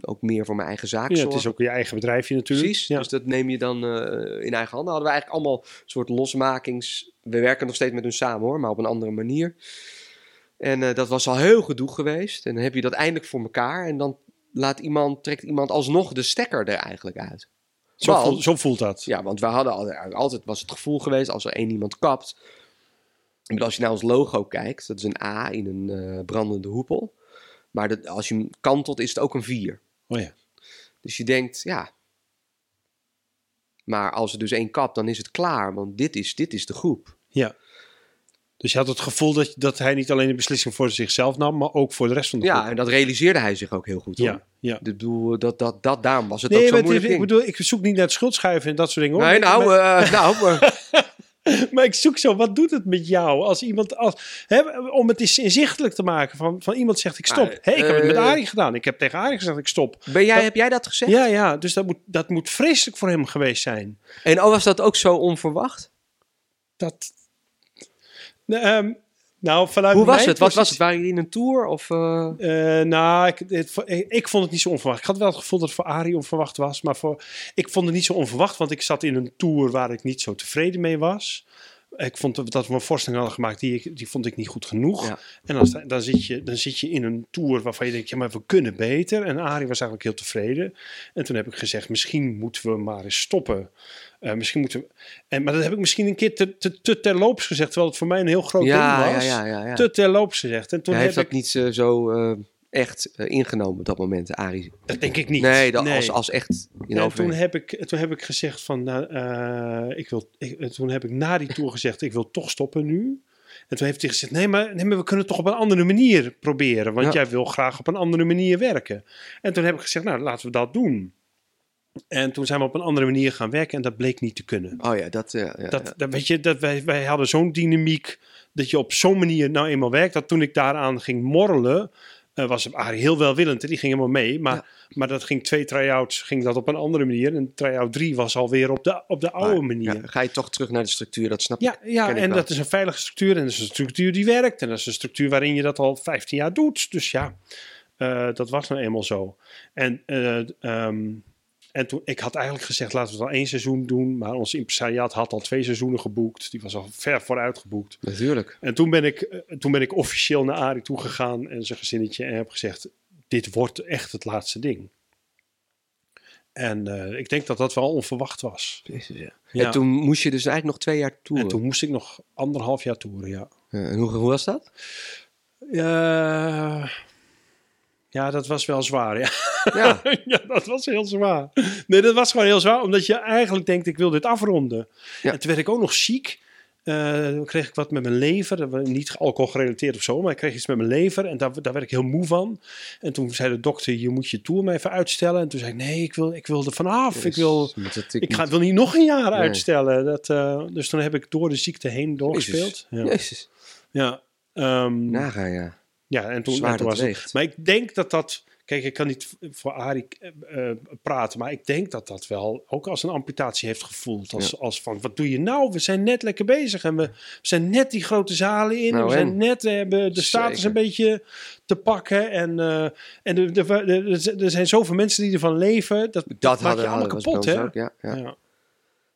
ook meer voor mijn eigen zaak Ja, zorgen. het is ook je eigen bedrijfje natuurlijk. Precies, Ja. dus dat neem je dan eh, in eigen handen. Hadden we eigenlijk allemaal een soort losmakings... We werken nog steeds met hun samen hoor, maar op een andere manier. En eh, dat was al heel gedoe geweest. En dan heb je dat eindelijk voor elkaar. En dan laat iemand, trekt iemand alsnog de stekker er eigenlijk uit. Zo, Want- voelt, zo voelt dat. Ja, want we hadden al- altijd was het gevoel geweest als er één iemand kapt. Ik bedoel, als je naar ons logo kijkt, dat is een A in een eh, brandende hoepel. Maar dat, als je hem kantelt, is het ook een 4. Oh ja. Dus je denkt, ja. Maar als er dus één kapt, dan is het klaar. Want dit is, dit is de groep. ja. Dus je had het gevoel dat, dat hij niet alleen de beslissing voor zichzelf nam, maar ook voor de rest van de Ja, groep. en dat realiseerde hij zich ook heel goed. Hoor. Ja, ja. Ik bedoel, dat, dat, dat, daarom was het Nee, ook zo maar moeilijk ik ding. bedoel, ik zoek niet naar het schuldschuiven en dat soort dingen. hoor. Nee, Maar- nou, maar, eh, nou maar- maar ik zoek zo, wat doet het met jou als iemand, als, hè, om het eens inzichtelijk te maken van, van iemand zegt ik stop. Ah, Hé, ik heb het met eh, Arie gedaan. Ik heb tegen Arie gezegd ik stop. ben jij, Dat- heb jij dat gezegd? Ja, ja, dus dat moet, dat moet vreselijk voor hem geweest zijn. En oh, was dat ook zo onverwacht? Dat, Ehm, nou, vanuit Hoe was het? Wat was het? Waren jullie in een tour? Of, Eh, nou, ik, het- ik vond het niet zo onverwacht. Ik had wel het gevoel dat het voor Arie onverwacht was. Maar voor, ik vond het niet zo onverwacht, want ik zat in een tour waar ik niet zo tevreden mee was. Ik vond dat we een voorstelling hadden gemaakt, die, ik, die vond ik niet goed genoeg. Ja. En dan, dan, zit je, dan zit je in een tour waarvan je denkt, ja, maar we kunnen beter. En Arie was eigenlijk heel tevreden. En toen heb ik gezegd, misschien moeten we maar eens stoppen. Eh, misschien moeten we... En, maar dat heb ik misschien een keer te, te, te terloops gezegd, terwijl het voor mij een heel groot ja, ding was. ja, ja, ja. Te terloops gezegd. En toen heb ik... dat niet eh, zo eh, echt eh, ingenomen op dat moment, Arie. Dat denk ik niet. Nee, dat, Nee. Als, als echt in En toen heb, ik, toen heb ik gezegd van, nou, eh, ik wil, ik, toen heb ik na die tour gezegd, ik wil toch stoppen nu. En toen heeft hij gezegd, nee maar, nee, maar we kunnen het toch op een andere manier proberen. Want Ja. jij wil graag op een andere manier werken. En toen heb ik gezegd, nou laten we dat doen. En toen zijn we op een andere manier gaan werken en dat bleek niet te kunnen. Oh ja, dat... eh, ja, Dat, dat, weet je, dat wij, wij hadden zo'n dynamiek dat je op zo'n manier nou eenmaal werkt. Dat toen ik daaraan ging morrelen, eh, was Arie heel welwillend. en Die ging helemaal mee. Maar, Ja. maar dat ging twee try-outs ging dat op een andere manier. En try-out drie was alweer op de, op de oude Maar, manier. ja, ga je toch terug naar de structuur, dat snap ik. Ja, ja ik en wel. dat is een veilige structuur. En dat is een structuur die werkt. En dat is een structuur waarin je dat al 15 jaar doet. Dus ja, eh, dat was nou eenmaal zo. En, eh, ehm, en toen, ik had eigenlijk gezegd, laten we het al één seizoen doen. Maar ons impresariaat had al twee seizoenen geboekt. Die was al ver vooruit geboekt. Natuurlijk. En toen ben ik, eh, toen ben ik officieel naar Arie toegegaan en zijn gezinnetje. En heb gezegd, dit wordt echt het laatste ding. En eh, ik denk dat dat wel onverwacht was. Ja. En toen moest je dus eigenlijk nog twee jaar toeren. En toen moest ik nog anderhalf jaar toeren, ja. Ja, en hoe, hoe was dat? Ja, ja, dat was wel zwaar. Ja. Ja, ja, dat was heel zwaar. Nee, dat was gewoon heel zwaar, omdat je eigenlijk denkt, ik wil dit afronden. Ja. En toen werd ik ook nog ziek. Eh, kreeg ik wat met mijn lever. Niet alcohol gerelateerd of zo, maar ik kreeg iets met mijn lever. En daar, daar werd ik heel moe van. En toen zei de dokter, je moet je tour maar even uitstellen. En toen zei ik, nee, ik wil, ik wil er vanaf. Ik, wil, Dus ik ga, wil niet nog een jaar Nee. uitstellen. Dat, eh, dus toen heb ik door de ziekte heen doorgespeeld. Ja. Jezus, Ja. Ehm, nagaan ja. Ja, en toen, Zwaar was het. Maar ik denk dat dat. Kijk, ik kan niet voor Arie eh, eh, praten, maar ik denk dat dat wel ook als een amputatie heeft gevoeld. Als, als van, wat doe je nou? We zijn net lekker bezig en we, we zijn net die grote zalen in. Nou, we zijn en? net, we hebben de status Zeker. een beetje te pakken. En, eh, en er, zijn zoveel mensen die ervan leven. Dat, Dat maakt je allemaal kapot, hè? ja, ja. Ja.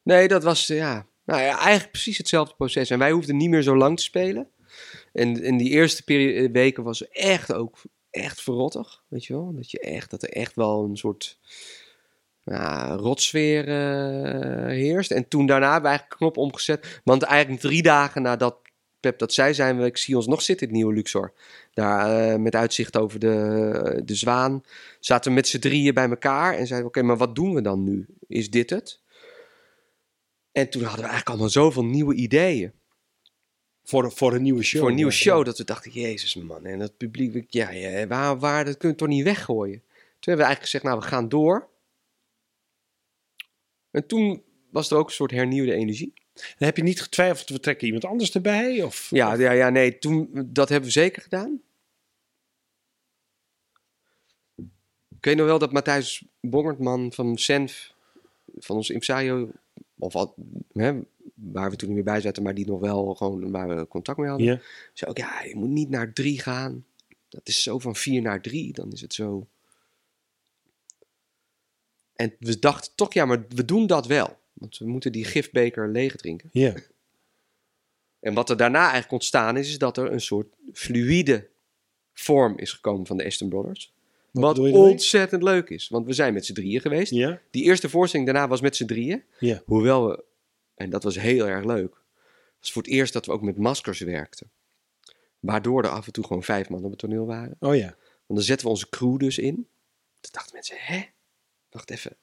Nee, dat was, ja, nou ja, eigenlijk precies hetzelfde proces. En wij hoefden niet meer zo lang te spelen. En in die eerste peri- weken was echt ook echt verrottig, weet je wel. Dat, je echt, dat er echt wel een soort ja, rotsfeer eh, heerst. En toen daarna hebben we eigenlijk knop omgezet. Want eigenlijk drie dagen nadat Pep dat zei, zijn we, ik zie ons nog zitten in het nieuwe Luxor. Daar eh, met uitzicht over de, de zwaan. Zaten we met z'n drieën bij elkaar en zeiden: Oké, maar wat doen we dan nu? Is dit het? En toen hadden we eigenlijk allemaal zoveel nieuwe ideeën. Voor, voor een nieuwe show. voor een nieuwe Ja. show. Dat we dachten: Jezus, man. En dat publiek, ja, ja waar, waar, dat kun je toch niet weggooien? Toen hebben we eigenlijk gezegd: Nou, we gaan door. En toen was er ook een soort hernieuwde energie. En heb je niet getwijfeld, we trekken iemand anders erbij? Of, Ja, ja, ja, nee, toen, dat hebben we zeker gedaan. Ik weet nog wel dat Matthijs Bongertman van Senf, van ons Imsaio, of wat, hè, waar we toen niet meer bij zaten, maar die nog wel gewoon waar we contact mee hadden, zei ook, ja, je moet niet naar drie gaan. Dat is zo van vier naar drie, dan is het zo. En we dachten toch, ja, maar we doen dat wel. Want we moeten die gifbeker leeg drinken. ja. En wat er daarna eigenlijk ontstaan is, is dat er een soort fluïde vorm is gekomen van de Aston Brothers. Wat ontzettend leuk is. Want we zijn met z'n drieën geweest. Ja. Die eerste voorstelling daarna was met z'n drieën. Ja. Hoewel we, en dat was heel erg leuk, het was voor het eerst dat we ook met maskers werkten. Waardoor er af en toe gewoon vijf man op het toneel waren. Oh ja. Want dan zetten we onze crew dus in. Toen dachten mensen, hè? Wacht even.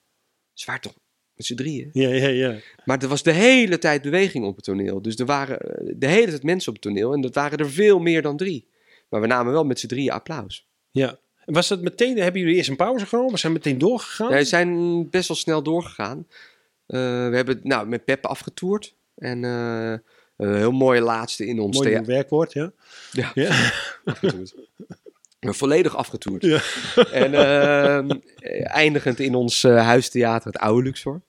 Zwaar toch met z'n drieën? Ja, ja, ja. Maar er was de hele tijd beweging op het toneel. Dus er waren eh, de hele tijd mensen op het toneel. En dat waren er veel meer dan drie. Maar we namen wel met z'n drieën applaus. ja. En was dat meteen, hebben jullie eerst een pauze genomen? Zijn meteen doorgegaan? Wij zijn best wel snel doorgegaan. Eh, we hebben nou, met Pep afgetoerd. En eh, een heel mooie laatste in ons Mooi thea- nieuw werkwoord, ja. Ja. Ja. afgetoerd. Volledig afgetoerd. Ja. En ehm, eh, eindigend in ons eh, huistheater, het oude Luxor.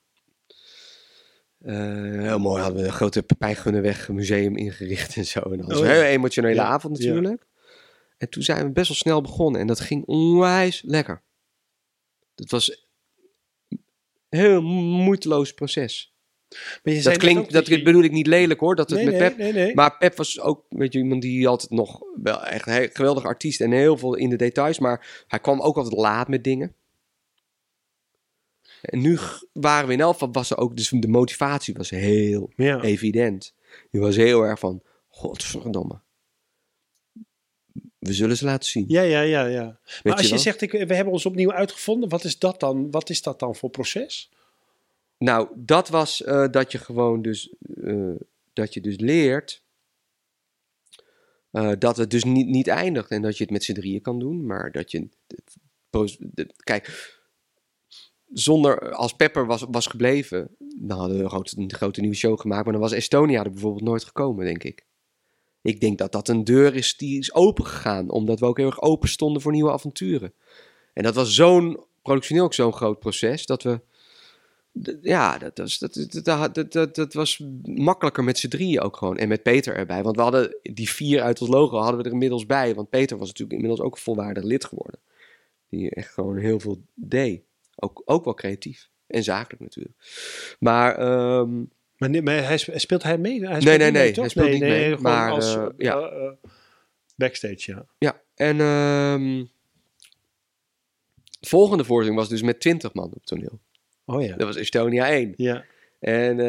Eh, heel mooi, hadden we een grote Pepijn Gunneweg museum ingericht en zo. En dat was Oh, een hele emotionele Ja, avond ja. natuurlijk. En toen zijn we best wel snel begonnen en dat ging onwijs lekker. Het was heel moeiteloos proces. Maar je Dat klinkt, dat je- bedoel ik niet lelijk hoor, dat het Nee, met nee, Pep nee, nee. maar Pep was ook weet je, iemand die altijd nog wel echt een geweldige artiest en heel veel in de details, maar hij kwam ook altijd laat met dingen. En nu waren we in geval, was er ook, dus de motivatie was heel Ja. evident. Die was heel erg van, godverdomme. We zullen ze laten zien. Ja, ja, ja, ja. Weet Maar als je zegt, ik, we hebben ons opnieuw uitgevonden, wat is dat dan? Wat is dat dan voor proces? Nou, dat was eh, dat je gewoon dus, eh, dat je dus leert eh, dat het dus niet, niet eindigt en dat je het met z'n drieën kan doen, maar dat je, kijk, zonder, als Pepper was, was gebleven, dan hadden we een grote, een grote nieuwe show gemaakt, maar dan was Estonia er bijvoorbeeld nooit gekomen, denk ik. Ik denk dat dat een deur is die is open gegaan, omdat we ook heel erg open stonden voor nieuwe avonturen. En dat was zo'n, productioneel ook zo'n groot proces, dat we, Ja, dat was, dat, dat, dat, dat was makkelijker met z'n drieën ook gewoon. En met Peter erbij. Want we hadden die vier uit ons logo hadden we er inmiddels bij. Want Peter was natuurlijk inmiddels ook een volwaardig lid geworden. Die echt gewoon heel veel deed. Ook, ook wel creatief. En zakelijk natuurlijk. Maar ehm, Maar, nee, maar hij, sp- speelt hij mee? Hij speelt nee, nee, toch? hij speelt niet mee, gewoon maar, als, eh, eh, ja. eh, backstage, ja. ja, en de volgende voorstelling was dus met 20 man op toneel. Oh ja. Dat was Estonia 1. Ja, En,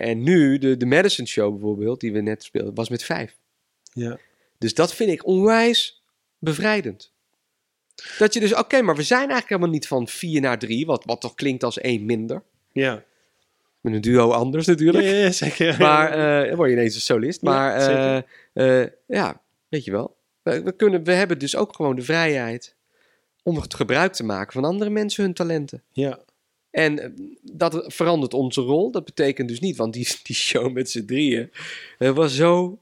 en nu, de, de Madison Show bijvoorbeeld, die we net speelden, was met 5. ja. Dus dat vind ik onwijs bevrijdend. Dat je dus, oké, maar we zijn eigenlijk helemaal niet van 4 naar 3, wat, wat toch klinkt als 1 minder. Ja, Met een duo anders ja, natuurlijk. ja, ja, zeker. Maar eh, dan word je ineens een solist. Ja, Maar eh, zeker. eh, ja, weet je wel. We, we, kunnen, we hebben dus ook gewoon de vrijheid om het gebruik te maken van andere mensen hun talenten. ja. En eh, dat verandert onze rol. Dat betekent dus niet, want die, die show met z'n drieën eh, was zo,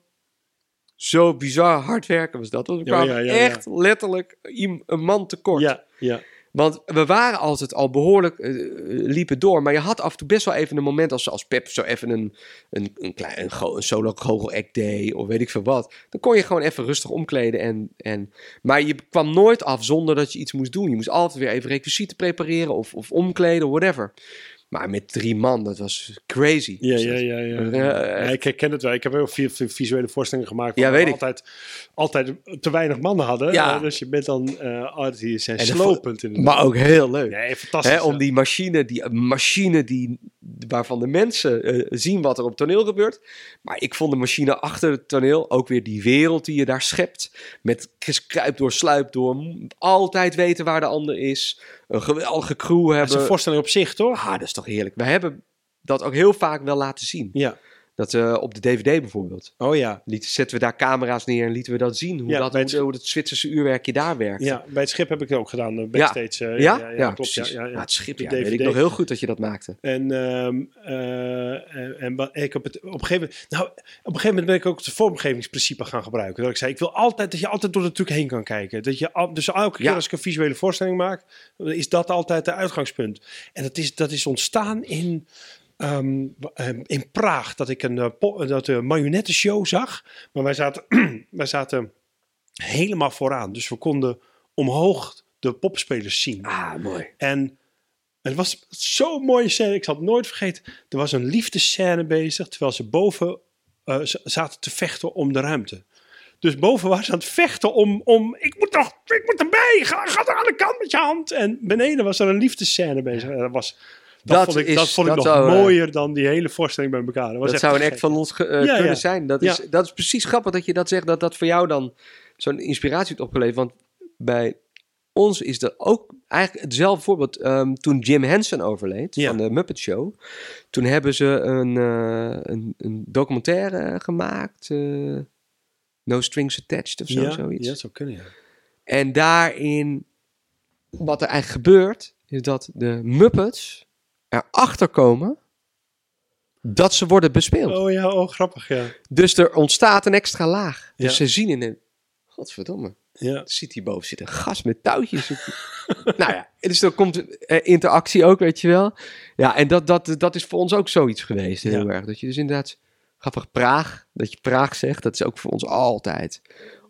zo bizar hard werken was dat. Want we Ja, kwamen ja, ja, ja. echt letterlijk een man tekort. Ja, ja. Want we waren altijd al behoorlijk, eh, liepen door. Maar je had af en toe best wel even een moment als, als Pep zo even een, een, een, klein, een, solo goochel act deed. Of weet ik veel wat. Dan kon je gewoon even rustig omkleden. En, en, maar je kwam nooit af zonder dat je iets moest doen. Je moest altijd weer even requisieten prepareren of, of omkleden, whatever. Maar met drie man, dat was crazy. Ja, Dus ja, dat- ja, ja. Ja, Ja, ik herken het wel. Ik heb heel veel vi- visuele voorstellingen gemaakt. Ja, waar we weet ik. altijd, altijd te weinig mannen hadden. Ja. Eh, dus je bent dan, eh die zijn slopend inderdaad. Maar ook heel leuk. Nee, fantastisch. Hè, om ja. die machine, die machine die, waarvan de mensen eh, zien wat er op toneel gebeurt. Maar ik vond de machine achter het toneel ook weer die wereld die je daar schept. Met kruip door, sluip door. Altijd weten waar de ander is. Een geweldige crew Dat is hebben. een voorstelling op zich, toch? Ah, dat is toch heerlijk. We hebben dat ook heel vaak wel laten zien. Ja. Dat eh, op de DVD bijvoorbeeld. Oh ja. Liet, zetten we daar camera's neer en lieten we dat zien. Hoe, Ja, dat, het- hoe, Zwitserse uurwerkje daar werkt. Ja, bij het schip heb ik het ook gedaan. eh, Backstage. eh, Ja? ja, klopt. precies. Ja, ja, ja. Maar het schip, ja, weet ik nog heel goed dat je dat maakte. En, ehm, eh, en, en ik heb het op een gegeven moment. Nou, op een gegeven moment ben ik ook het vormgevingsprincipe gaan gebruiken. Dat ik zei: ik wil altijd dat je altijd door de truc heen kan kijken. Dat je al, dus elke keer Ja. als ik een visuele voorstelling maak, is dat altijd de uitgangspunt. En dat is, dat is ontstaan in. Ehm, ehm, in Praag, dat ik een, eh, dat, een marionettenshow zag. Maar wij zaten, wij zaten helemaal vooraan. Dus we konden omhoog de popspelers zien. Ah, mooi. En het was zo'n mooie scène. Ik zal het nooit vergeten. Er was een liefdescène bezig. Terwijl ze boven eh, zaten te vechten om de ruimte. Dus boven waren ze aan het vechten om... om ik moet toch... Ik moet erbij. Ga, ga er aan de kant met je hand. En beneden was er een liefdescène bezig. En dat was... Dat, Dat vond ik, is- dat vond ik dat nog zou, eh, mooier dan die hele voorstelling bij elkaar. Dat, was Dat echt zou een act gek. van ons eh, Ja, kunnen ja. zijn. Dat is, Ja. dat is precies grappig dat je dat zegt, dat dat voor jou dan zo'n inspiratie heeft opgeleverd. Want bij ons is dat ook eigenlijk hetzelfde voorbeeld. Ehm, toen Jim Henson overleed van de Muppet Show, toen hebben ze een, eh, een, een documentaire gemaakt. no Strings Attached of zo, zoiets. ja, dat zou kunnen, ja. En daarin, wat er eigenlijk gebeurt, is dat de Muppets erachter komen dat ze worden bespeeld. Oh ja, oh grappig, ja. Dus er ontstaat een extra laag. Dus Ja. ze zien in een... Godverdomme. ja. Zit hierboven zit een gast met touwtjes. nou ja, dus er komt eh, interactie ook, weet je wel. Ja, en dat, dat, dat is voor ons ook zoiets geweest, heel Ja. erg. Dat je dus inderdaad... Grappig, Praag. Dat je Praag zegt, dat is ook voor ons altijd.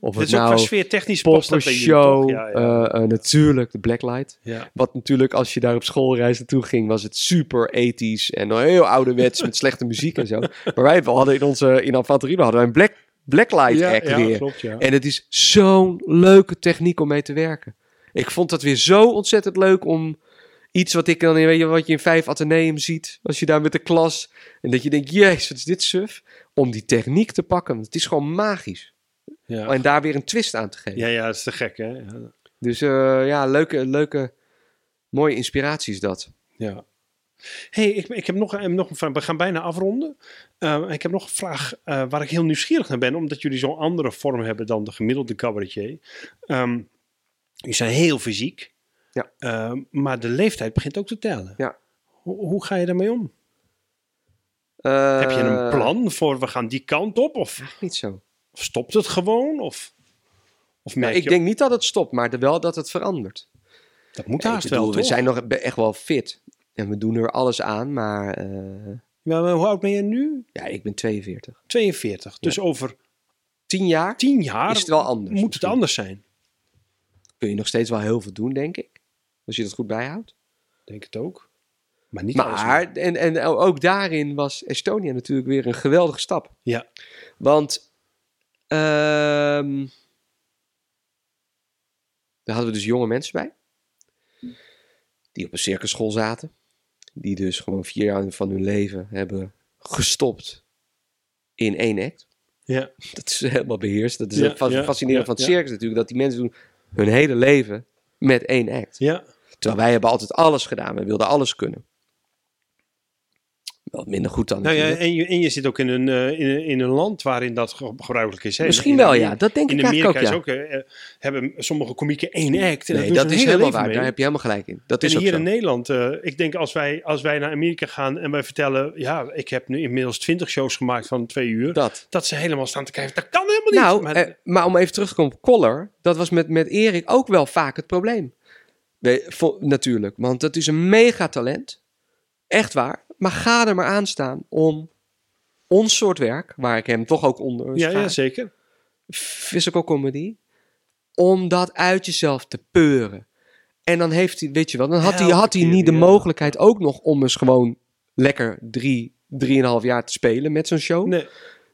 Of Het het is ook qua nou sfeer technisch past dat show? Ja, ja. eh, eh, natuurlijk de Blacklight. ja. Wat natuurlijk, als je daar op schoolreis naartoe ging, was het super ethisch en heel ouderwets met slechte muziek en zo. Maar wij hadden in onze in infanterie hadden wij een Black, Blacklight act ja, weer. klopt, ja. En het is zo'n leuke techniek om mee te werken. Ik vond dat weer zo ontzettend leuk om iets wat ik dan, weet je, wat je in vijf ateneum ziet, als je daar met de klas en dat je denkt, jezus, wat is dit suf? Om die techniek te pakken, het is gewoon magisch. Ja. En daar weer een twist aan te geven. Ja, ja, dat is te gek, hè? Ja. Dus eh, ja, leuke, leuke, mooie inspiratie is dat. ja. hey, ik, ik heb nog, een- nog een vraag. We gaan bijna afronden. Eh, ik heb nog een vraag eh, waar ik heel nieuwsgierig naar ben, omdat jullie zo'n andere vorm hebben dan de gemiddelde cabaretier. Ehm jullie zijn heel fysiek, Ja. Ehm, maar de leeftijd begint ook te tellen. Ja. Hoe, hoe ga je daarmee om? Eh, heb je een plan voor we gaan die kant op? Of, Niet zo. Stopt het gewoon? Of, of merk Nou, ik je, denk niet dat het stopt, maar de- wel dat het verandert. dat moet Ik haast wel, we zijn nog echt wel fit. En we doen er alles aan, maar eh, Ja, maar hoe oud ben je nu? ja, ik ben 42. 42. Dus over Tien jaar tien jaar is het wel anders. moet het anders zijn. Kun je nog steeds wel heel veel doen, denk ik. Als je dat goed bijhoudt. Denk het ook. Maar niet alles. Maar, en, en ook daarin was Estonia natuurlijk weer een geweldige stap. Ja. Want ehm, daar hadden we dus jonge mensen bij. Die op een circusschool zaten. Die dus gewoon vier jaar van hun leven hebben gestopt in één act. Ja. Dat is helemaal beheerst. Dat is Ja, het ja, fascinerend ja, van het circus natuurlijk. Dat die mensen doen hun hele leven met één act. Ja. Terwijl wij hebben altijd alles gedaan. We wilden alles kunnen. Wel minder goed dan Nou ja, en je, en je zit ook in een, eh, in, een- in een land waarin dat ge- gebruikelijk is. Hè? Misschien In wel, ja. Dat denk ik Amerika ook, is ja. ook, eh, hebben sommige komieken één act. En nee, dat is hele helemaal waar. mee. Daar heb je helemaal gelijk in. Dat En is hier zo. in Nederland, eh, ik denk als wij, als wij naar Amerika gaan en wij vertellen, ja, ik heb nu inmiddels twintig shows gemaakt van twee uur, dat, Dat. ze helemaal staan te kijken, dat kan helemaal niet. Nou, maar, maar, om even terug te komen op Collar, dat was met, met Erik ook wel vaak het probleem. Vo- natuurlijk, want dat is een mega talent. Echt waar. Maar ga er maar aan staan om ons soort werk, waar ik hem toch ook onder ja, ja, zeker. physical comedy, om dat uit jezelf te peuren. En dan heeft hij, weet je wel, dan had hij, had hij niet de mogelijkheid ook nog om eens gewoon lekker drie, drieënhalf jaar te spelen met zo'n show. Nee.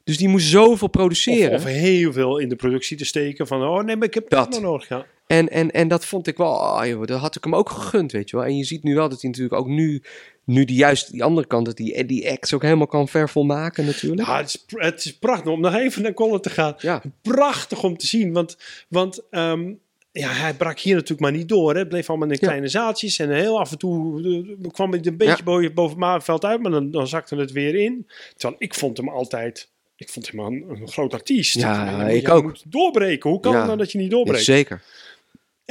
Dus die moest zoveel produceren. of heel veel in de productie te steken. Van, oh nee, maar ik heb Dat. dat nog nodig. Ja. En, en, en dat vond ik wel, joh, dat had ik hem ook gegund, weet je wel. En je ziet nu wel dat hij natuurlijk ook nu, nu die juist die andere kant, dat die, die acts ook helemaal kan vervolmaken natuurlijk. Ja, het, is, het is prachtig om nog even naar Colin te gaan. Ja, Prachtig om te zien. Want, want ehm, ja, hij brak hier natuurlijk maar niet door. Hè. Het bleef allemaal in Ja. kleine zaaltjes. En heel af en toe eh, kwam het een beetje boven, boven het Maarveld uit. Maar dan, dan zakte het weer in. Terwijl ik vond hem altijd... Ik vond hem een, een groot artiest. Ja, ik ook. moet doorbreken. Hoe kan het nou dat je niet doorbreekt? zeker.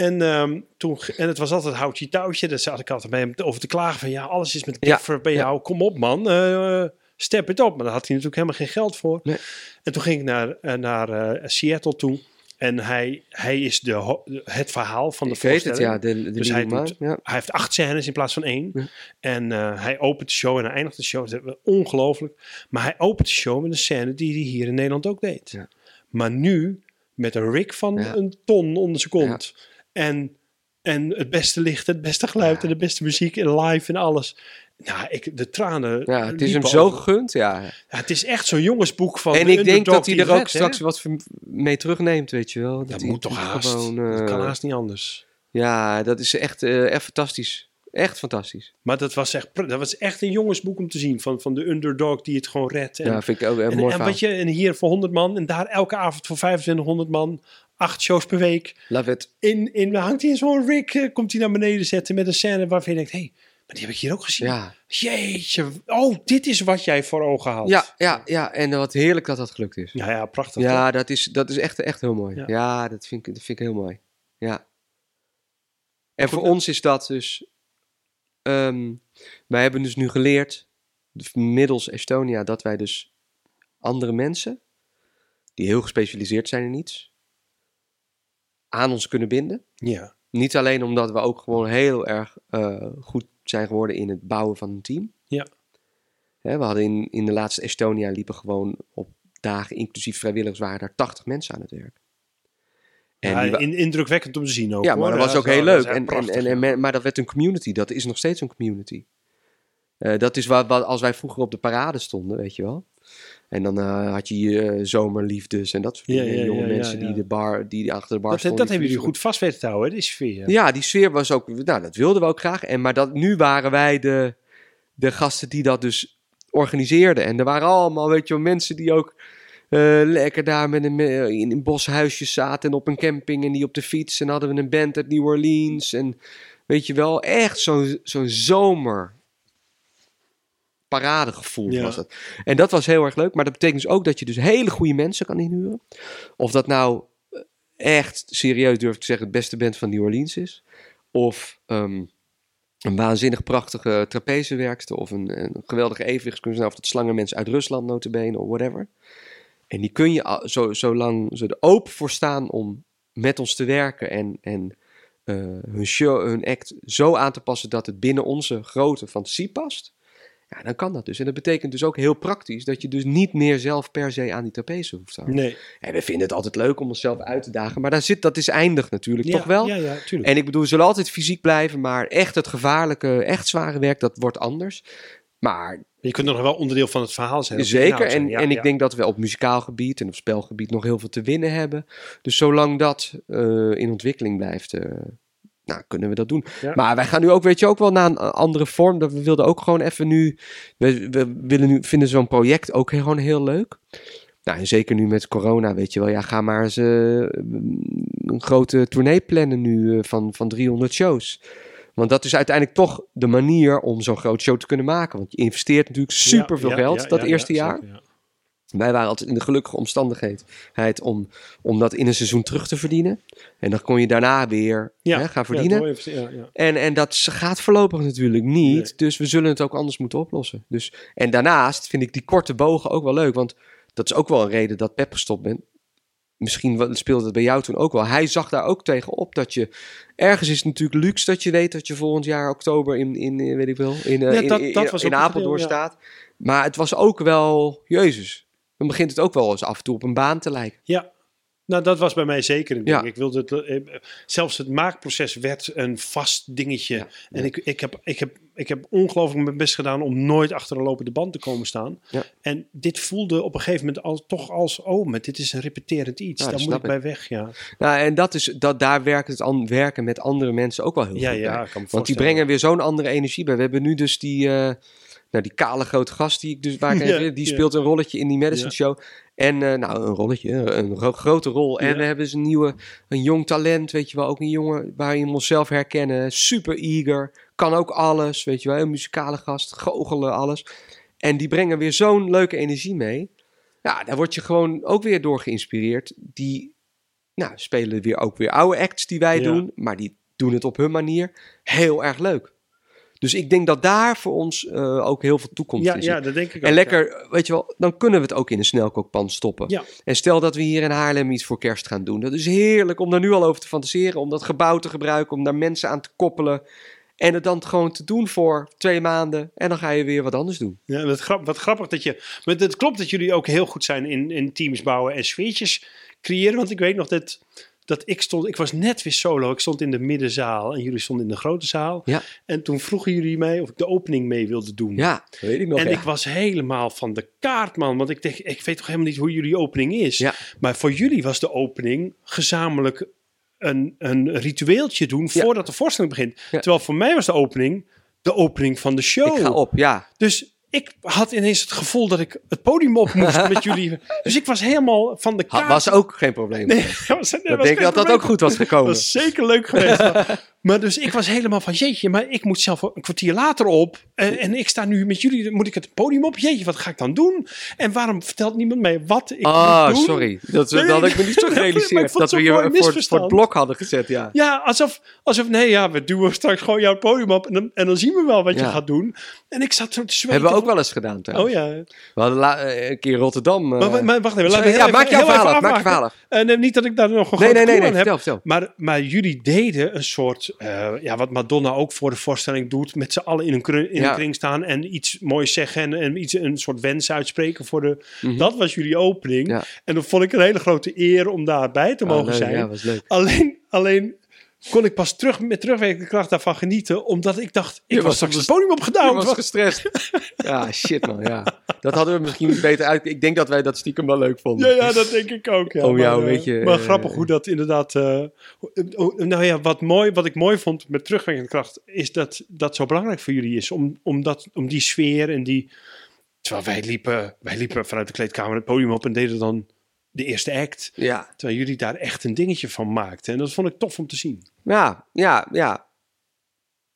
En, ehm, toen, en het was altijd houtje touwtje. Daar zat ik altijd bij hem over te klagen van... Ja, alles is met Ja, keffer bij ja. jou. Kom op man, eh, step it op. Maar daar had hij natuurlijk helemaal geen geld voor. Nee. En toen ging ik naar, eh, naar eh, Seattle toe. En hij, hij is de, het verhaal van de ik het, ja. De, de Dus hij doet- ja. Hij heeft acht scènes in plaats van één. Ja. En hij opent de show en hij eindigt de show. Dat is ongelooflijk. Maar hij opent de show met een scène die hij hier in Nederland ook deed. Ja. Maar nu met een rig van een ton onder zijn kont. En, en het beste licht, het beste geluid en de beste muziek en live en alles. Nou, ik, de tranen. Ja, het is hem zo gegund, ja. Ja, het is echt zo'n jongensboek van. En de ik denk dat hij er ook straks wat mee terugneemt, weet je wel. Dat, Dat moet toch haast. Gewoon, dat eh, kan haast niet anders. Ja, dat is echt, eh, echt fantastisch. Echt fantastisch. Maar dat was echt, dat was echt een jongensboek om te zien. Van, van de underdog die het gewoon redt. En, ja, vind ik ook een en, mooi en, verhaal. wat je, en hier voor 100 man. En daar elke avond voor 2500 man. Acht shows per week. Love it. In, in, hangt hij in zo'n rig. eh, komt hij naar beneden zetten met een scène waarvan je denkt... Hé, hey, maar die heb ik hier ook gezien. Ja. Jeetje. Oh, dit is wat jij voor ogen had. Ja, ja, ja, en wat heerlijk dat dat gelukt is. Ja, ja prachtig. toch? Ja, dat is, dat is echt, echt heel mooi. Ja. Ja, dat, vind ik, dat vind ik heel mooi. Ja. En Goed, voor nou- ons is dat dus... ehm, wij hebben dus nu geleerd, middels Estonia, dat wij dus andere mensen, die heel gespecialiseerd zijn in iets, aan ons kunnen binden. Ja. Niet alleen omdat we ook gewoon heel erg eh, goed zijn geworden in het bouwen van een team. Ja. Hè, we hadden in, in de laatste Estonia liepen gewoon op dagen, inclusief vrijwilligers, waren daar 80 mensen aan het werk. En ja die indrukwekkend om te zien ook. ja, maar hoor. dat was ook heel leuk. En, en, prachtig, en, maar dat werd een community. Dat is nog steeds een community. Eh, dat is wat, wat als wij vroeger op de parade stonden, weet je wel. En dan eh, had je je eh, zomerliefdes en dat soort dingen. ja, jonge mensen die de bar, die achter de bar Dat, stonden. dat hebben jullie goed vast weten te houden, die sfeer. ja, die sfeer was ook. Nou, dat wilden we ook graag. En, maar dat, nu waren wij de, de gasten die dat dus organiseerden. En er waren allemaal, weet je wel, mensen die ook eh, lekker daar met een, eh, in een boshuisjes zaten en op een camping en die op de fiets. En hadden we een band uit New Orleans. En weet je wel, echt zo'n zo'n zomer. Paradegevoel Ja. was dat. En dat was heel erg leuk. Maar dat betekent dus ook dat je dus hele goede mensen kan inhuren. Of dat nou eh, echt serieus durf ik te zeggen het beste band van New Orleans is. Of ehm, een waanzinnig prachtige trapezewerkster. Of een, een geweldige evenwichtskunstenaar. Of dat slangenmens uit Rusland notabene of whatever. En die kun je, zo, zolang ze er open voor staan om met ons te werken. En, en eh, hun show, hun act zo aan te passen dat het binnen onze grote fantasie past. Ja, dan kan dat dus. En dat betekent dus ook heel praktisch dat je dus niet meer zelf per se aan die trapeze hoeft te houden. Nee. En we vinden het altijd leuk om onszelf uit te dagen. Maar daar zit, dat is eindig natuurlijk, Ja, toch wel? Ja, ja, tuurlijk. En ik bedoel, we zullen altijd fysiek blijven, maar echt het gevaarlijke, echt zware werk, dat wordt anders. Maar je kunt nog wel onderdeel van het verhaal zijn. zeker, zijn. en, Ja, en ik denk dat we op muzikaal gebied en op spelgebied nog heel veel te winnen hebben. Dus zolang dat eh, in ontwikkeling blijft, eh, nou, kunnen we dat doen. Ja. Maar wij gaan nu ook, weet je, ook wel naar een andere vorm. Dat we wilden ook gewoon even nu, we, we willen nu, vinden zo'n project ook gewoon heel leuk. Nou, en zeker nu met corona, weet je wel. Ja, ga maar eens eh, een grote tournee plannen nu van, van 300 shows. Want dat is uiteindelijk toch de manier om zo'n groot show te kunnen maken. Want je investeert natuurlijk super veel Ja, ja, geld ja, dat eerste ja, jaar. zeker. Wij waren altijd in de gelukkige omstandigheid om, om dat in een seizoen terug te verdienen. En dan kon je daarna weer hè, gaan verdienen. En, en dat gaat voorlopig natuurlijk niet. Nee. Dus we zullen het ook anders moeten oplossen. Dus, en daarnaast vind ik die korte bogen ook wel leuk. Want dat is ook wel een reden dat Pep gestopt bent. Misschien speelde het bij jou toen ook wel. Hij zag daar ook tegen op dat je... Ergens is het natuurlijk luxe dat je weet dat je volgend jaar oktober in, in eh, weet ik wel, in, eh, Ja, in, dat- in, dat was in ook een Apeldoorn ja. staat. Maar het was ook wel, jezus, dan begint het ook wel eens af en toe op een baan te lijken. Ja. Nou, dat was bij mij zeker een ding. Ja. Ik wilde het, eh, zelfs het maakproces werd een vast dingetje. Ja. En ik, ik, heb, ik, heb, ik heb ongelooflijk mijn best gedaan om nooit achter een lopende band te komen staan. Ja. En dit voelde op een gegeven moment al, toch als, oh, maar dit is een repeterend iets. Ja, Daar moet ik bij weg, ja. Nou, en dat is, dat, daar werkt het an, werken met andere mensen ook wel heel Ja, goed ja, kan me Want die brengen weer zo'n andere energie bij. We hebben nu dus die, eh, nou, die kale grote gast die ik dus waar ik Ja, die speelt een rolletje in die Madison. Show. En eh, nou, een rolletje, een gro- grote rol. En we hebben dus een nieuwe, een jong talent, weet je wel. Ook een jongen waarin we onszelf herkennen. Super eager, kan ook alles, weet je wel. Een muzikale gast, goochelen, alles. En die brengen weer zo'n leuke energie mee. Ja, daar word je gewoon ook weer door geïnspireerd. Die nou, spelen weer ook weer oude acts die wij Ja. doen, maar die doen het op hun manier heel erg leuk. Dus ik denk dat daar voor ons eh, ook heel veel toekomst Ja, in ja, dat denk ik ook. En ja. lekker, weet je wel, dan kunnen we het ook in een snelkookpan stoppen. Ja. En stel dat we hier in Haarlem iets voor kerst gaan doen. Dat is heerlijk om daar nu al over te fantaseren, om dat gebouw te gebruiken, om daar mensen aan te koppelen. En het dan gewoon te doen voor twee maanden. En dan ga je weer wat anders doen. Ja, wat, grap, wat grappig dat je. Maar het klopt dat jullie ook heel goed zijn in, in teams bouwen en sfeertjes creëren. Want ik weet nog dat, dat ik stond. Ik was net weer solo. Ik stond in de middenzaal en jullie stonden in de grote zaal. Ja. En toen vroegen jullie mij of ik de opening mee wilde doen. Ja, weet ik nog. en ja. ik was helemaal van de kaart, man. Want ik dacht, ik weet toch helemaal niet hoe jullie opening is. Ja. Maar voor jullie was de opening gezamenlijk een, een ritueeltje doen voordat de voorstelling begint. Terwijl voor mij was de opening de opening van de show. Ik ga op, ja. Dus ik had ineens het gevoel dat ik het podium op moest met jullie. Dus ik was helemaal van de kaart. was ook geen probleem. Nee, was, nee, was denk dat dat ook goed was gekomen. Dat was zeker leuk geweest. maar, maar dus ik was helemaal van, jeetje, maar ik moet zelf een kwartier later op. En, en ik sta nu met jullie, moet ik het podium op? Jeetje, wat ga ik dan doen? En waarom vertelt niemand mij wat ik Ah, moet doen? sorry. Dat, Nee, dat had ik me niet zo gerealiseerd. Dat we hier voor, voor het blok hadden gezet, ja. Ja, alsof, alsof, nee, ja, we duwen straks gewoon jouw podium op en dan, en dan zien we wel wat je gaat doen. En ik zat zo te zweten. Ook wel eens gedaan, Oh trouwens. ja. We hadden la- eh, een keer Rotterdam. eh, Maar, maar wacht even. Laten we ja, even- maak jouw even verhaal af. Maak je verhaal af. Eh, niet dat ik daar nog een Nee, nee, nee, nee. heb. Vertel, vertel. Maar, maar jullie deden een soort, eh, ja, wat Madonna ook voor de voorstelling doet, met z'n allen in een, kru- in Ja. een kring staan en iets moois zeggen en, en iets, een soort wens uitspreken voor de. Mhm. Dat was jullie opening. Ja. En dat vond ik een hele grote eer om daarbij te Ah, mogen leuk, zijn. Ja, was leuk. Alleen, alleen kon ik pas terug met terugwerkende kracht daarvan genieten, omdat ik dacht, ik Je was straks het podium Ik opgedouwd. was gestrest. ja, shit man, ja. Dat hadden we misschien beter uit... Ik denk dat wij dat stiekem wel leuk vonden. Ja, ja, dat denk ik ook. Ja. Om jou maar, een eh, beetje, Maar eh, grappig hoe dat inderdaad. eh, nou ja, wat, mooi, wat ik mooi vond met terugwerkende kracht. is dat dat zo belangrijk voor jullie is. Om, om, dat, om die sfeer en die. Terwijl wij liepen, wij liepen vanuit de kleedkamer het podium op en deden dan de eerste act. Ja, Terwijl jullie daar echt een dingetje van maakten. En dat vond ik tof om te zien. ja, ja. ja.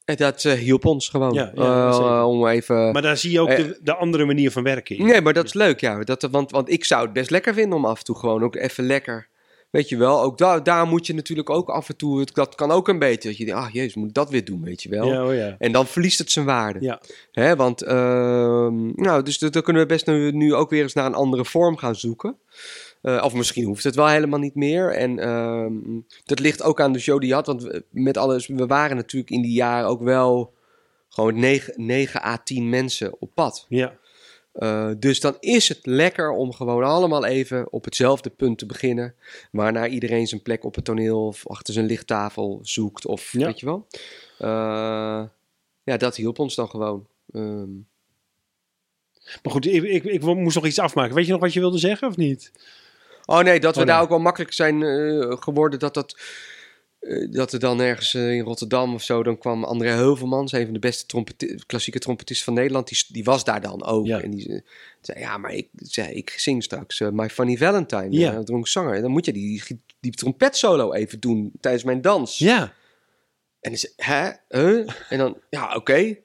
En dat eh, hielp ons gewoon. Ja, ja, Eh, om even... Maar daar zie je ook eh, de, de andere manier van werken. in. Nee, maar dat is leuk, ja. Dat, want, want ik zou het best lekker vinden om af en toe gewoon ook even lekker... Weet je wel, ook daar, daar moet je natuurlijk ook af en toe... Dat kan ook een beetje, dat je denkt, ah jezus, moet ik dat weer doen, weet je wel. Ja, oh ja. En dan verliest het zijn waarde. Ja. Hè, want, ehm, nou, dus dan kunnen we best nu, nu ook weer eens naar een andere vorm gaan zoeken. Eh, of misschien hoeft het wel helemaal niet meer. En ehm, dat ligt ook aan de show die je had. Want we- met alles, we waren natuurlijk in die jaren ook wel gewoon 9, 9 à 10 mensen op pad. Ja. Eh, dus dan is het lekker om gewoon allemaal even op hetzelfde punt te beginnen. Waarna iedereen zijn plek op het toneel of achter zijn lichttafel zoekt. Of Ja. weet je wel. Eh, ja, dat hielp ons dan gewoon. Ehm, Maar goed, ik, ik, ik moest nog iets afmaken. Weet je nog wat je wilde zeggen of niet? Oh nee, dat we Oh, nee. daar ook wel makkelijk zijn eh, geworden dat dat... eh, dat er dan ergens eh, in Rotterdam of zo, dan kwam André Heuvelmans, een van de beste trompeti- klassieke trompetisten van Nederland, die, die was daar dan ook. Ja. En die zei, ja, maar ik, zei, ik zing straks My Funny Valentine, Ja. dronk zanger. Dan moet je die, die, die trompetsolo even doen tijdens mijn dans. Ja. En dan zei hè? Huh? En dan, ja, oké.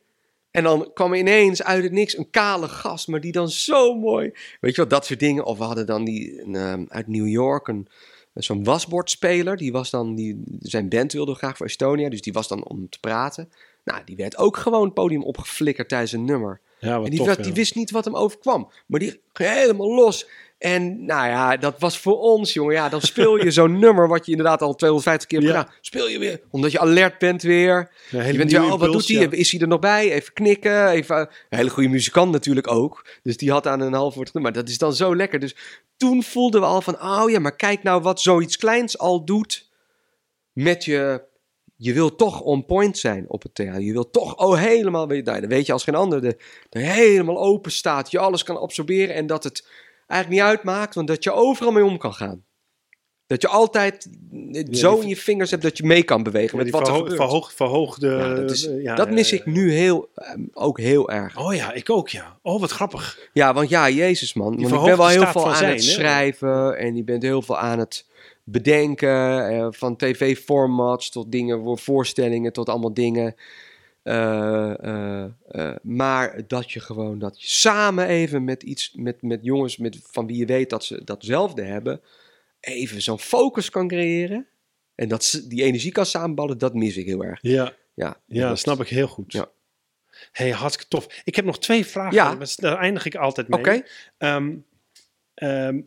En dan kwam ineens uit het niks een kale gast, maar die dan zo mooi. Weet je wat, dat soort dingen. Of we hadden dan die een, ehm, uit New York, een, zo'n wasbordspeler. Die was dan, die, zijn band wilde graag voor Estonia, dus die was dan om te praten. Nou, die werd ook gewoon het podium opgeflikkerd tijdens een nummer. Ja, wat En tof, die wist niet wat hem overkwam. Maar die ging helemaal los. En nou ja, dat was voor ons, jongen. Ja, dan speel je zo'n nummer wat je inderdaad al 250 keer hebt Ja. gedaan. Speel je weer, omdat je alert bent weer. Hele Je bent weer, oh, wat impuls, doet hij? ja. Is hij er nog bij? Even knikken. Even, een hele goede muzikant natuurlijk ook. Dus die had aan een half woord gedaan. Maar dat is dan zo lekker. Dus toen voelden we al van, oh ja, maar kijk nou wat zoiets kleins al doet met je... Je wil toch on point zijn op het theater. Je wil toch oh, helemaal, weet, nou, dan weet je als geen ander, de, dat je helemaal open staat. Je alles kan absorberen en dat het eigenlijk niet uitmaakt, want dat je overal mee om kan gaan. Dat je altijd zo in je vingers hebt dat je mee kan bewegen Ja, met wat er verhoog- verhoogde... Ja, dat, is, eh, ja, dat mis ik nu heel, ehm, ook heel erg. Oh ja, ik ook, ja. Oh, wat grappig. Ja, want ja, Jezus man. Want ik ben wel heel veel aan zijn, het hè? schrijven en je bent heel veel aan het bedenken. eh, van tv-formats tot dingen, voor voorstellingen tot allemaal dingen. Eh, eh, eh, maar dat je gewoon dat je samen even met iets, met, met jongens met, van wie je weet dat ze datzelfde hebben, even zo'n focus kan creëren. En dat ze die energie kan samenballen, dat mis ik heel erg. Ja, Ja, ja dat snap ik heel goed. Ja. hey, hartstikke tof. Ik heb nog twee vragen. Ja. Daar eindig ik altijd mee. Oké. Ehm, ehm,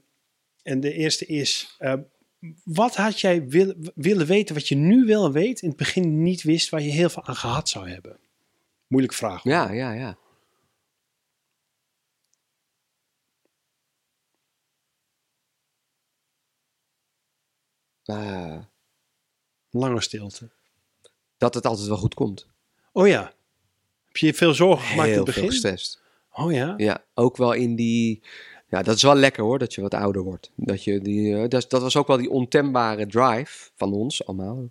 en de eerste is... wat had jij wil- willen weten wat je nu wel weet... in het begin niet wist waar je heel veel aan gehad zou hebben? Moeilijke vraag. hoor. Ja, ja, ja. Ah, Lange stilte. dat het altijd wel goed komt. Oh ja. Heb je veel zorgen gemaakt in Heel het veel begin? gestrest. Oh ja. Ja, ook wel in die... Ja, dat is wel lekker hoor, dat je wat ouder wordt. Dat, je die, eh, dat, dat was ook wel die ontembare drive van ons allemaal.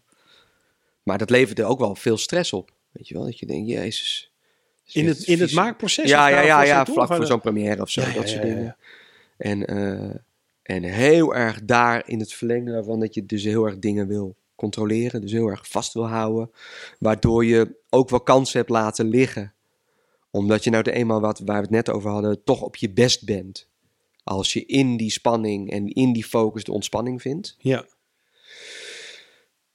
Maar dat leverde ook wel veel stress op. Weet je wel, dat je denkt, jezus. In het, in het maakproces? Ja, ja, daar ja, ja vlak voor zo'n première of zo, dat soort dingen. En, eh, en heel erg daar in het verlengde daarvan dat je dus heel erg dingen wil controleren. Dus heel erg vast wil houden. Waardoor je ook wel kansen hebt laten liggen. Omdat je nou de eenmaal wat waar we het net over hadden, toch op je best bent. Als je in die spanning en in die focus de ontspanning vindt. Ja.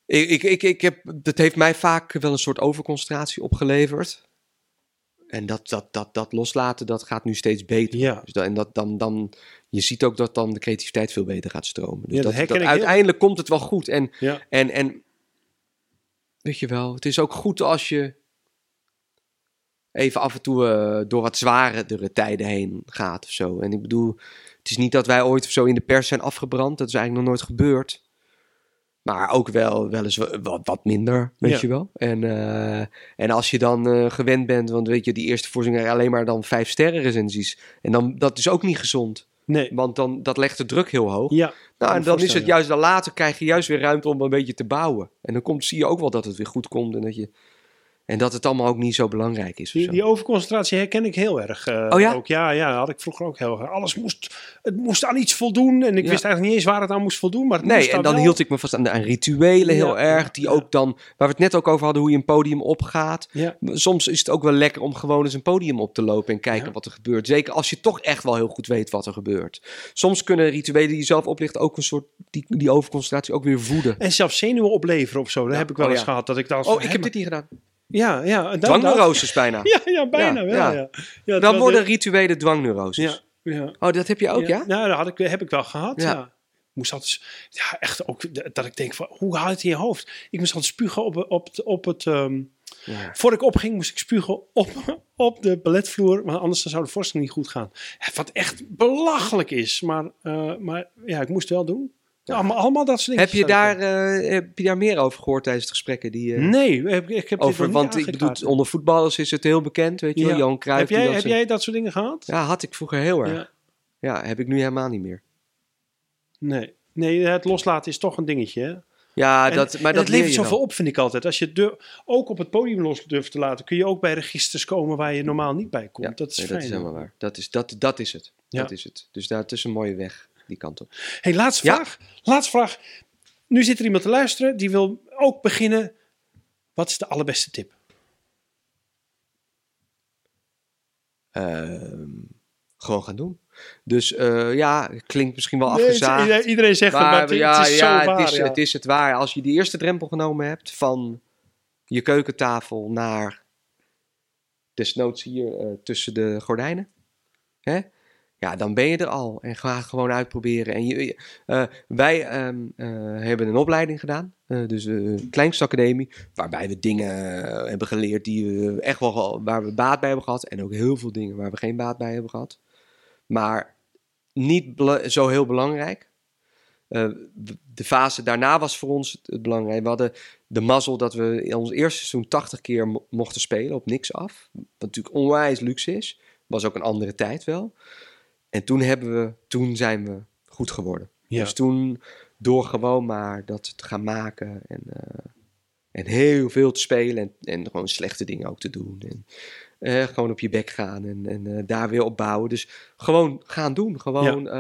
Ik, ik, ik, ik heb, dat heeft mij vaak wel een soort overconcentratie opgeleverd. En dat, dat, dat, dat loslaten, dat gaat nu steeds beter. Ja. Dus dan, en dat, dan, dan, je ziet ook dat dan de creativiteit veel beter gaat stromen. Dus Ja, dat dat, herken dat ik heel- uiteindelijk komt het wel goed. En, Ja. en, en weet je wel, het is ook goed als je even af en toe eh, door wat zwaardere tijden heen gaat of zo. En ik bedoel, het is niet dat wij ooit of zo in de pers zijn afgebrand. Dat is eigenlijk nog nooit gebeurd. Maar ook wel, wel eens wa- wat, wat minder, weet Ja. je wel. En, eh, en als je dan eh, gewend bent, want weet je, die eerste voorziening alleen maar dan vijf sterren recensies. En dan, dat is ook niet gezond. Nee. Want dan, dat legt de druk heel hoog. Ja. Nou, en dan is het juist dan later krijg je juist weer ruimte om een beetje te bouwen. En dan komt, zie je ook wel dat het weer goed komt en dat, je, en dat het allemaal ook niet zo belangrijk is. Die, die overconcentratie herken ik heel erg. eh, Oh ja? Ook, ja, ja, had ik vroeger ook heel erg. Alles moest, het moest aan iets voldoen. En ik Ja. wist eigenlijk niet eens waar het aan moest voldoen. Maar Nee, en dan wel. hield ik me vast aan, aan rituelen heel Ja, erg. Die ook dan, waar we het net ook over hadden, hoe je een podium opgaat. Soms is het ook wel lekker om gewoon eens een podium op te lopen en kijken wat er gebeurt. Zeker als je toch echt wel heel goed weet wat er gebeurt. Soms kunnen rituelen die je zelf oplicht ook een soort, die, die overconcentratie ook weer voeden. En zelfs zenuwen opleveren of zo. Dat Ja. heb ik wel Oh, eens gehad. Dat ik dacht Oh, ik heb dit niet gedaan. Ja, ja. Dwangneuroses bijna. Ja, ja, bijna Ja, wel. ja. Ja. Ja, Dan worden rituelen dwangneuroses. Ja, ja. Oh, dat heb je ook, ja? Nou, dat had ik, heb ik wel gehad, Ja. moest altijd, ja, echt ook, dat ik denk van, hoe haal je het in je hoofd? Ik moest altijd spugen op, op, het- op het, Ja. voordat ik opging moest ik spugen op, op de balletvloer, want anders zou de voorstelling niet goed gaan. Wat echt belachelijk is, maar, eh, maar ja, ik moest het wel doen. Allemaal, allemaal dat soort dingen. Heb je, daar, eh, heb je daar meer over gehoord tijdens de gesprekken? Die, eh, Nee, ik, ik heb dit over, want niet ik bedoel, onder voetballers is het heel bekend, weet je wel. Ja. Johan Cruijff. Heb jij, dat heb zo- jij dat soort dingen gehad? Ja, had ik vroeger heel erg. Ja. Ja, heb ik nu helemaal niet meer. Nee. nee, het loslaten is toch een dingetje, hè? Ja, En- dat, maar dat het levert zoveel op, vind ik altijd. Als je het dur- ook op het podium los durft te laten, kun je ook bij registers komen waar je normaal niet bij komt. Ja, dat is nee, fijn. dat is helemaal waar. Dat is, dat, dat is het. Ja. Dat is het. Dus daar, het is een mooie weg, die kant op. hey, laatste Ja. vraag. Laatste vraag. Nu zit er iemand te luisteren die wil ook beginnen. Wat is de allerbeste tip? Ehm, gewoon gaan doen. Dus eh, ja, klinkt misschien wel afgezaagd. iedereen- iedereen zegt het, maar maar het, ja, het is ja, zo waar. het, is, ja. het is het waar. Als je die eerste drempel genomen hebt van je keukentafel naar desnoods hier eh, tussen de gordijnen. Hè? Ja, dan ben je er al. En ga gewoon uitproberen. En je, eh, wij ehm, eh, hebben een opleiding gedaan. eh, dus een kleinstacademie. Waarbij we dingen hebben geleerd die we echt wel waar we baat bij hebben gehad. En ook heel veel dingen waar we geen baat bij hebben gehad. Maar niet zo heel belangrijk. De fase daarna was voor ons het, het belangrijk. We hadden de mazzel dat we in ons eerste seizoen 80 keer mo- mochten spelen op niks af. Wat natuurlijk onwijs luxe is. Was ook een andere tijd wel. En toen, hebben we, toen zijn we goed geworden. Ja. Dus toen door gewoon maar dat te gaan maken en, eh, en heel veel te spelen en, en gewoon slechte dingen ook te doen. En eh, gewoon op je bek gaan en, en eh, daar weer op bouwen. Dus gewoon gaan doen. Gewoon,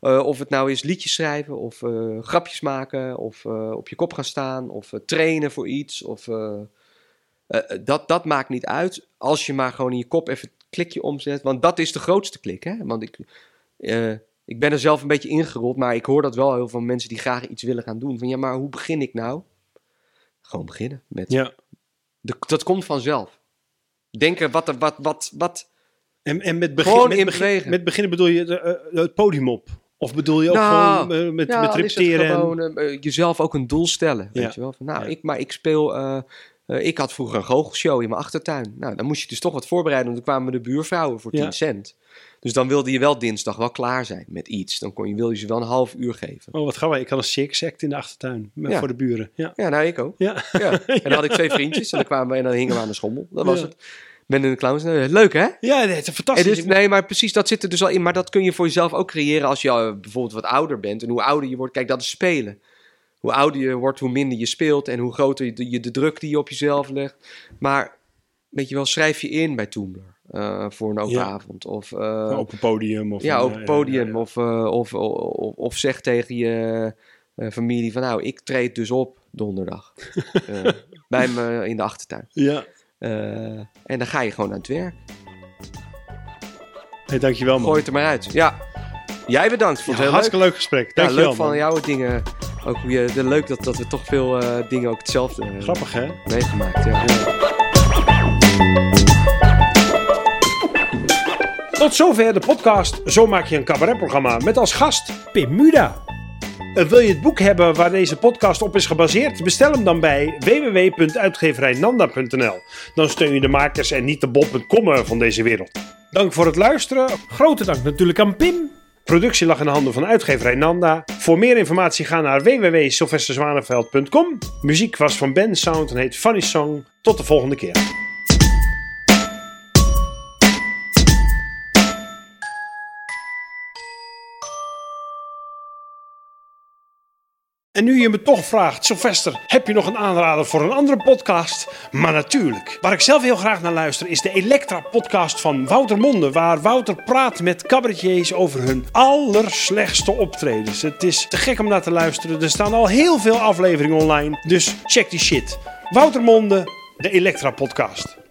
of het nou is liedjes schrijven of grapjes maken of op je kop gaan staan of trainen voor iets. Of, dat, dat maakt niet uit als je maar gewoon in je kop even klikje omzet. Want dat is de grootste klik. Hè? Want ik, eh, ik ben er zelf een beetje ingerold, maar ik hoor dat wel heel veel mensen die graag iets willen gaan doen. Van ja, maar hoe begin ik nou? Gewoon beginnen. Met, Ja. de, dat komt vanzelf. Denken wat, er- wat, wat, wat. En, en met, begin, Gewoon met, in begin- met beginnen bedoel je de, eh, het podium op? Of bedoel je ook Nou, gewoon eh, met, ja, met repeteren? en- gewoon eh, eh, jezelf ook een doel stellen. Weet Ja. je wel? Van, nou, Ja. ik, maar ik speel. Eh, ik had vroeger een goochelshow in mijn achtertuin. Nou, dan moest je dus toch wat voorbereiden, want dan kwamen de buurvrouwen voor 10 Ja. cent. Dus dan wilde je wel dinsdag wel klaar zijn met iets. Dan kon je, wilde je ze wel een half uur geven. Oh, wat gaan wij? Ik had een circus act in de achtertuin. Met, Ja. Voor de buren. Ja. Ja, nou, ik ook. Ja. Ja. En dan had ik twee vriendjes en dan kwamen we en dan hingen we aan de schommel. Dat was het. Ben in de clowns. Nou, Leuk, hè? Ja, het is fantastisch. dus, nee, maar precies, dat zit er dus al in. Maar dat kun je voor jezelf ook creëren als je eh, bijvoorbeeld wat ouder bent. En hoe ouder je wordt, kijk, dat is spelen. Hoe ouder je wordt, hoe minder je speelt. En hoe groter je de, je de druk die je op jezelf legt. Maar, weet je wel, schrijf je in bij Toomler. eh, voor een open Ja. avond. Of, eh, Een open podium. Of ja, een, op eh, podium. Of, eh, of, of, of zeg tegen je eh, familie van... Nou, ik treed dus op donderdag. Eh, bij me in de achtertuin. Ja. Eh, en dan ga je gewoon aan het werk. Hey, dankjewel man. Gooi het er maar uit. Ja. Jij bedankt. Vond Ja, het heel leuk. hartstikke leuk gesprek. Dankjewel leuk van man. jouw dingen. Ook hoe je, de, leuk dat, dat we toch veel eh, dingen ook hetzelfde hebben Grappig hè? meegemaakt. Ja. Tot zover de podcast Zo maak je een cabaretprogramma met als gast Pim Muda. Eh, Wil je het boek hebben waar deze podcast op is gebaseerd? Bestel hem dan bij www.uitgeverijnanda.nl. Dan steun je de makers en niet de bol.com van deze wereld. Dank voor het luisteren. Grote dank natuurlijk aan Pim. Productie lag in de handen van uitgeverij Nanda. Voor meer informatie ga naar www.sylvesterzwaneveld.com. Muziek was van Ben Sound en heet Funny Song. Tot de volgende keer. En nu je me toch vraagt, Sylvester, heb je nog een aanrader voor een andere podcast? Maar natuurlijk. Waar ik zelf heel graag naar luister is de Elektra-podcast van Wouter Monde. Waar Wouter praat met cabaretiers over hun allerslechtste optredens. Het is te gek om naar te luisteren. Er staan al heel veel afleveringen online. Dus check die shit. Wouter Monde, de Elektra-podcast.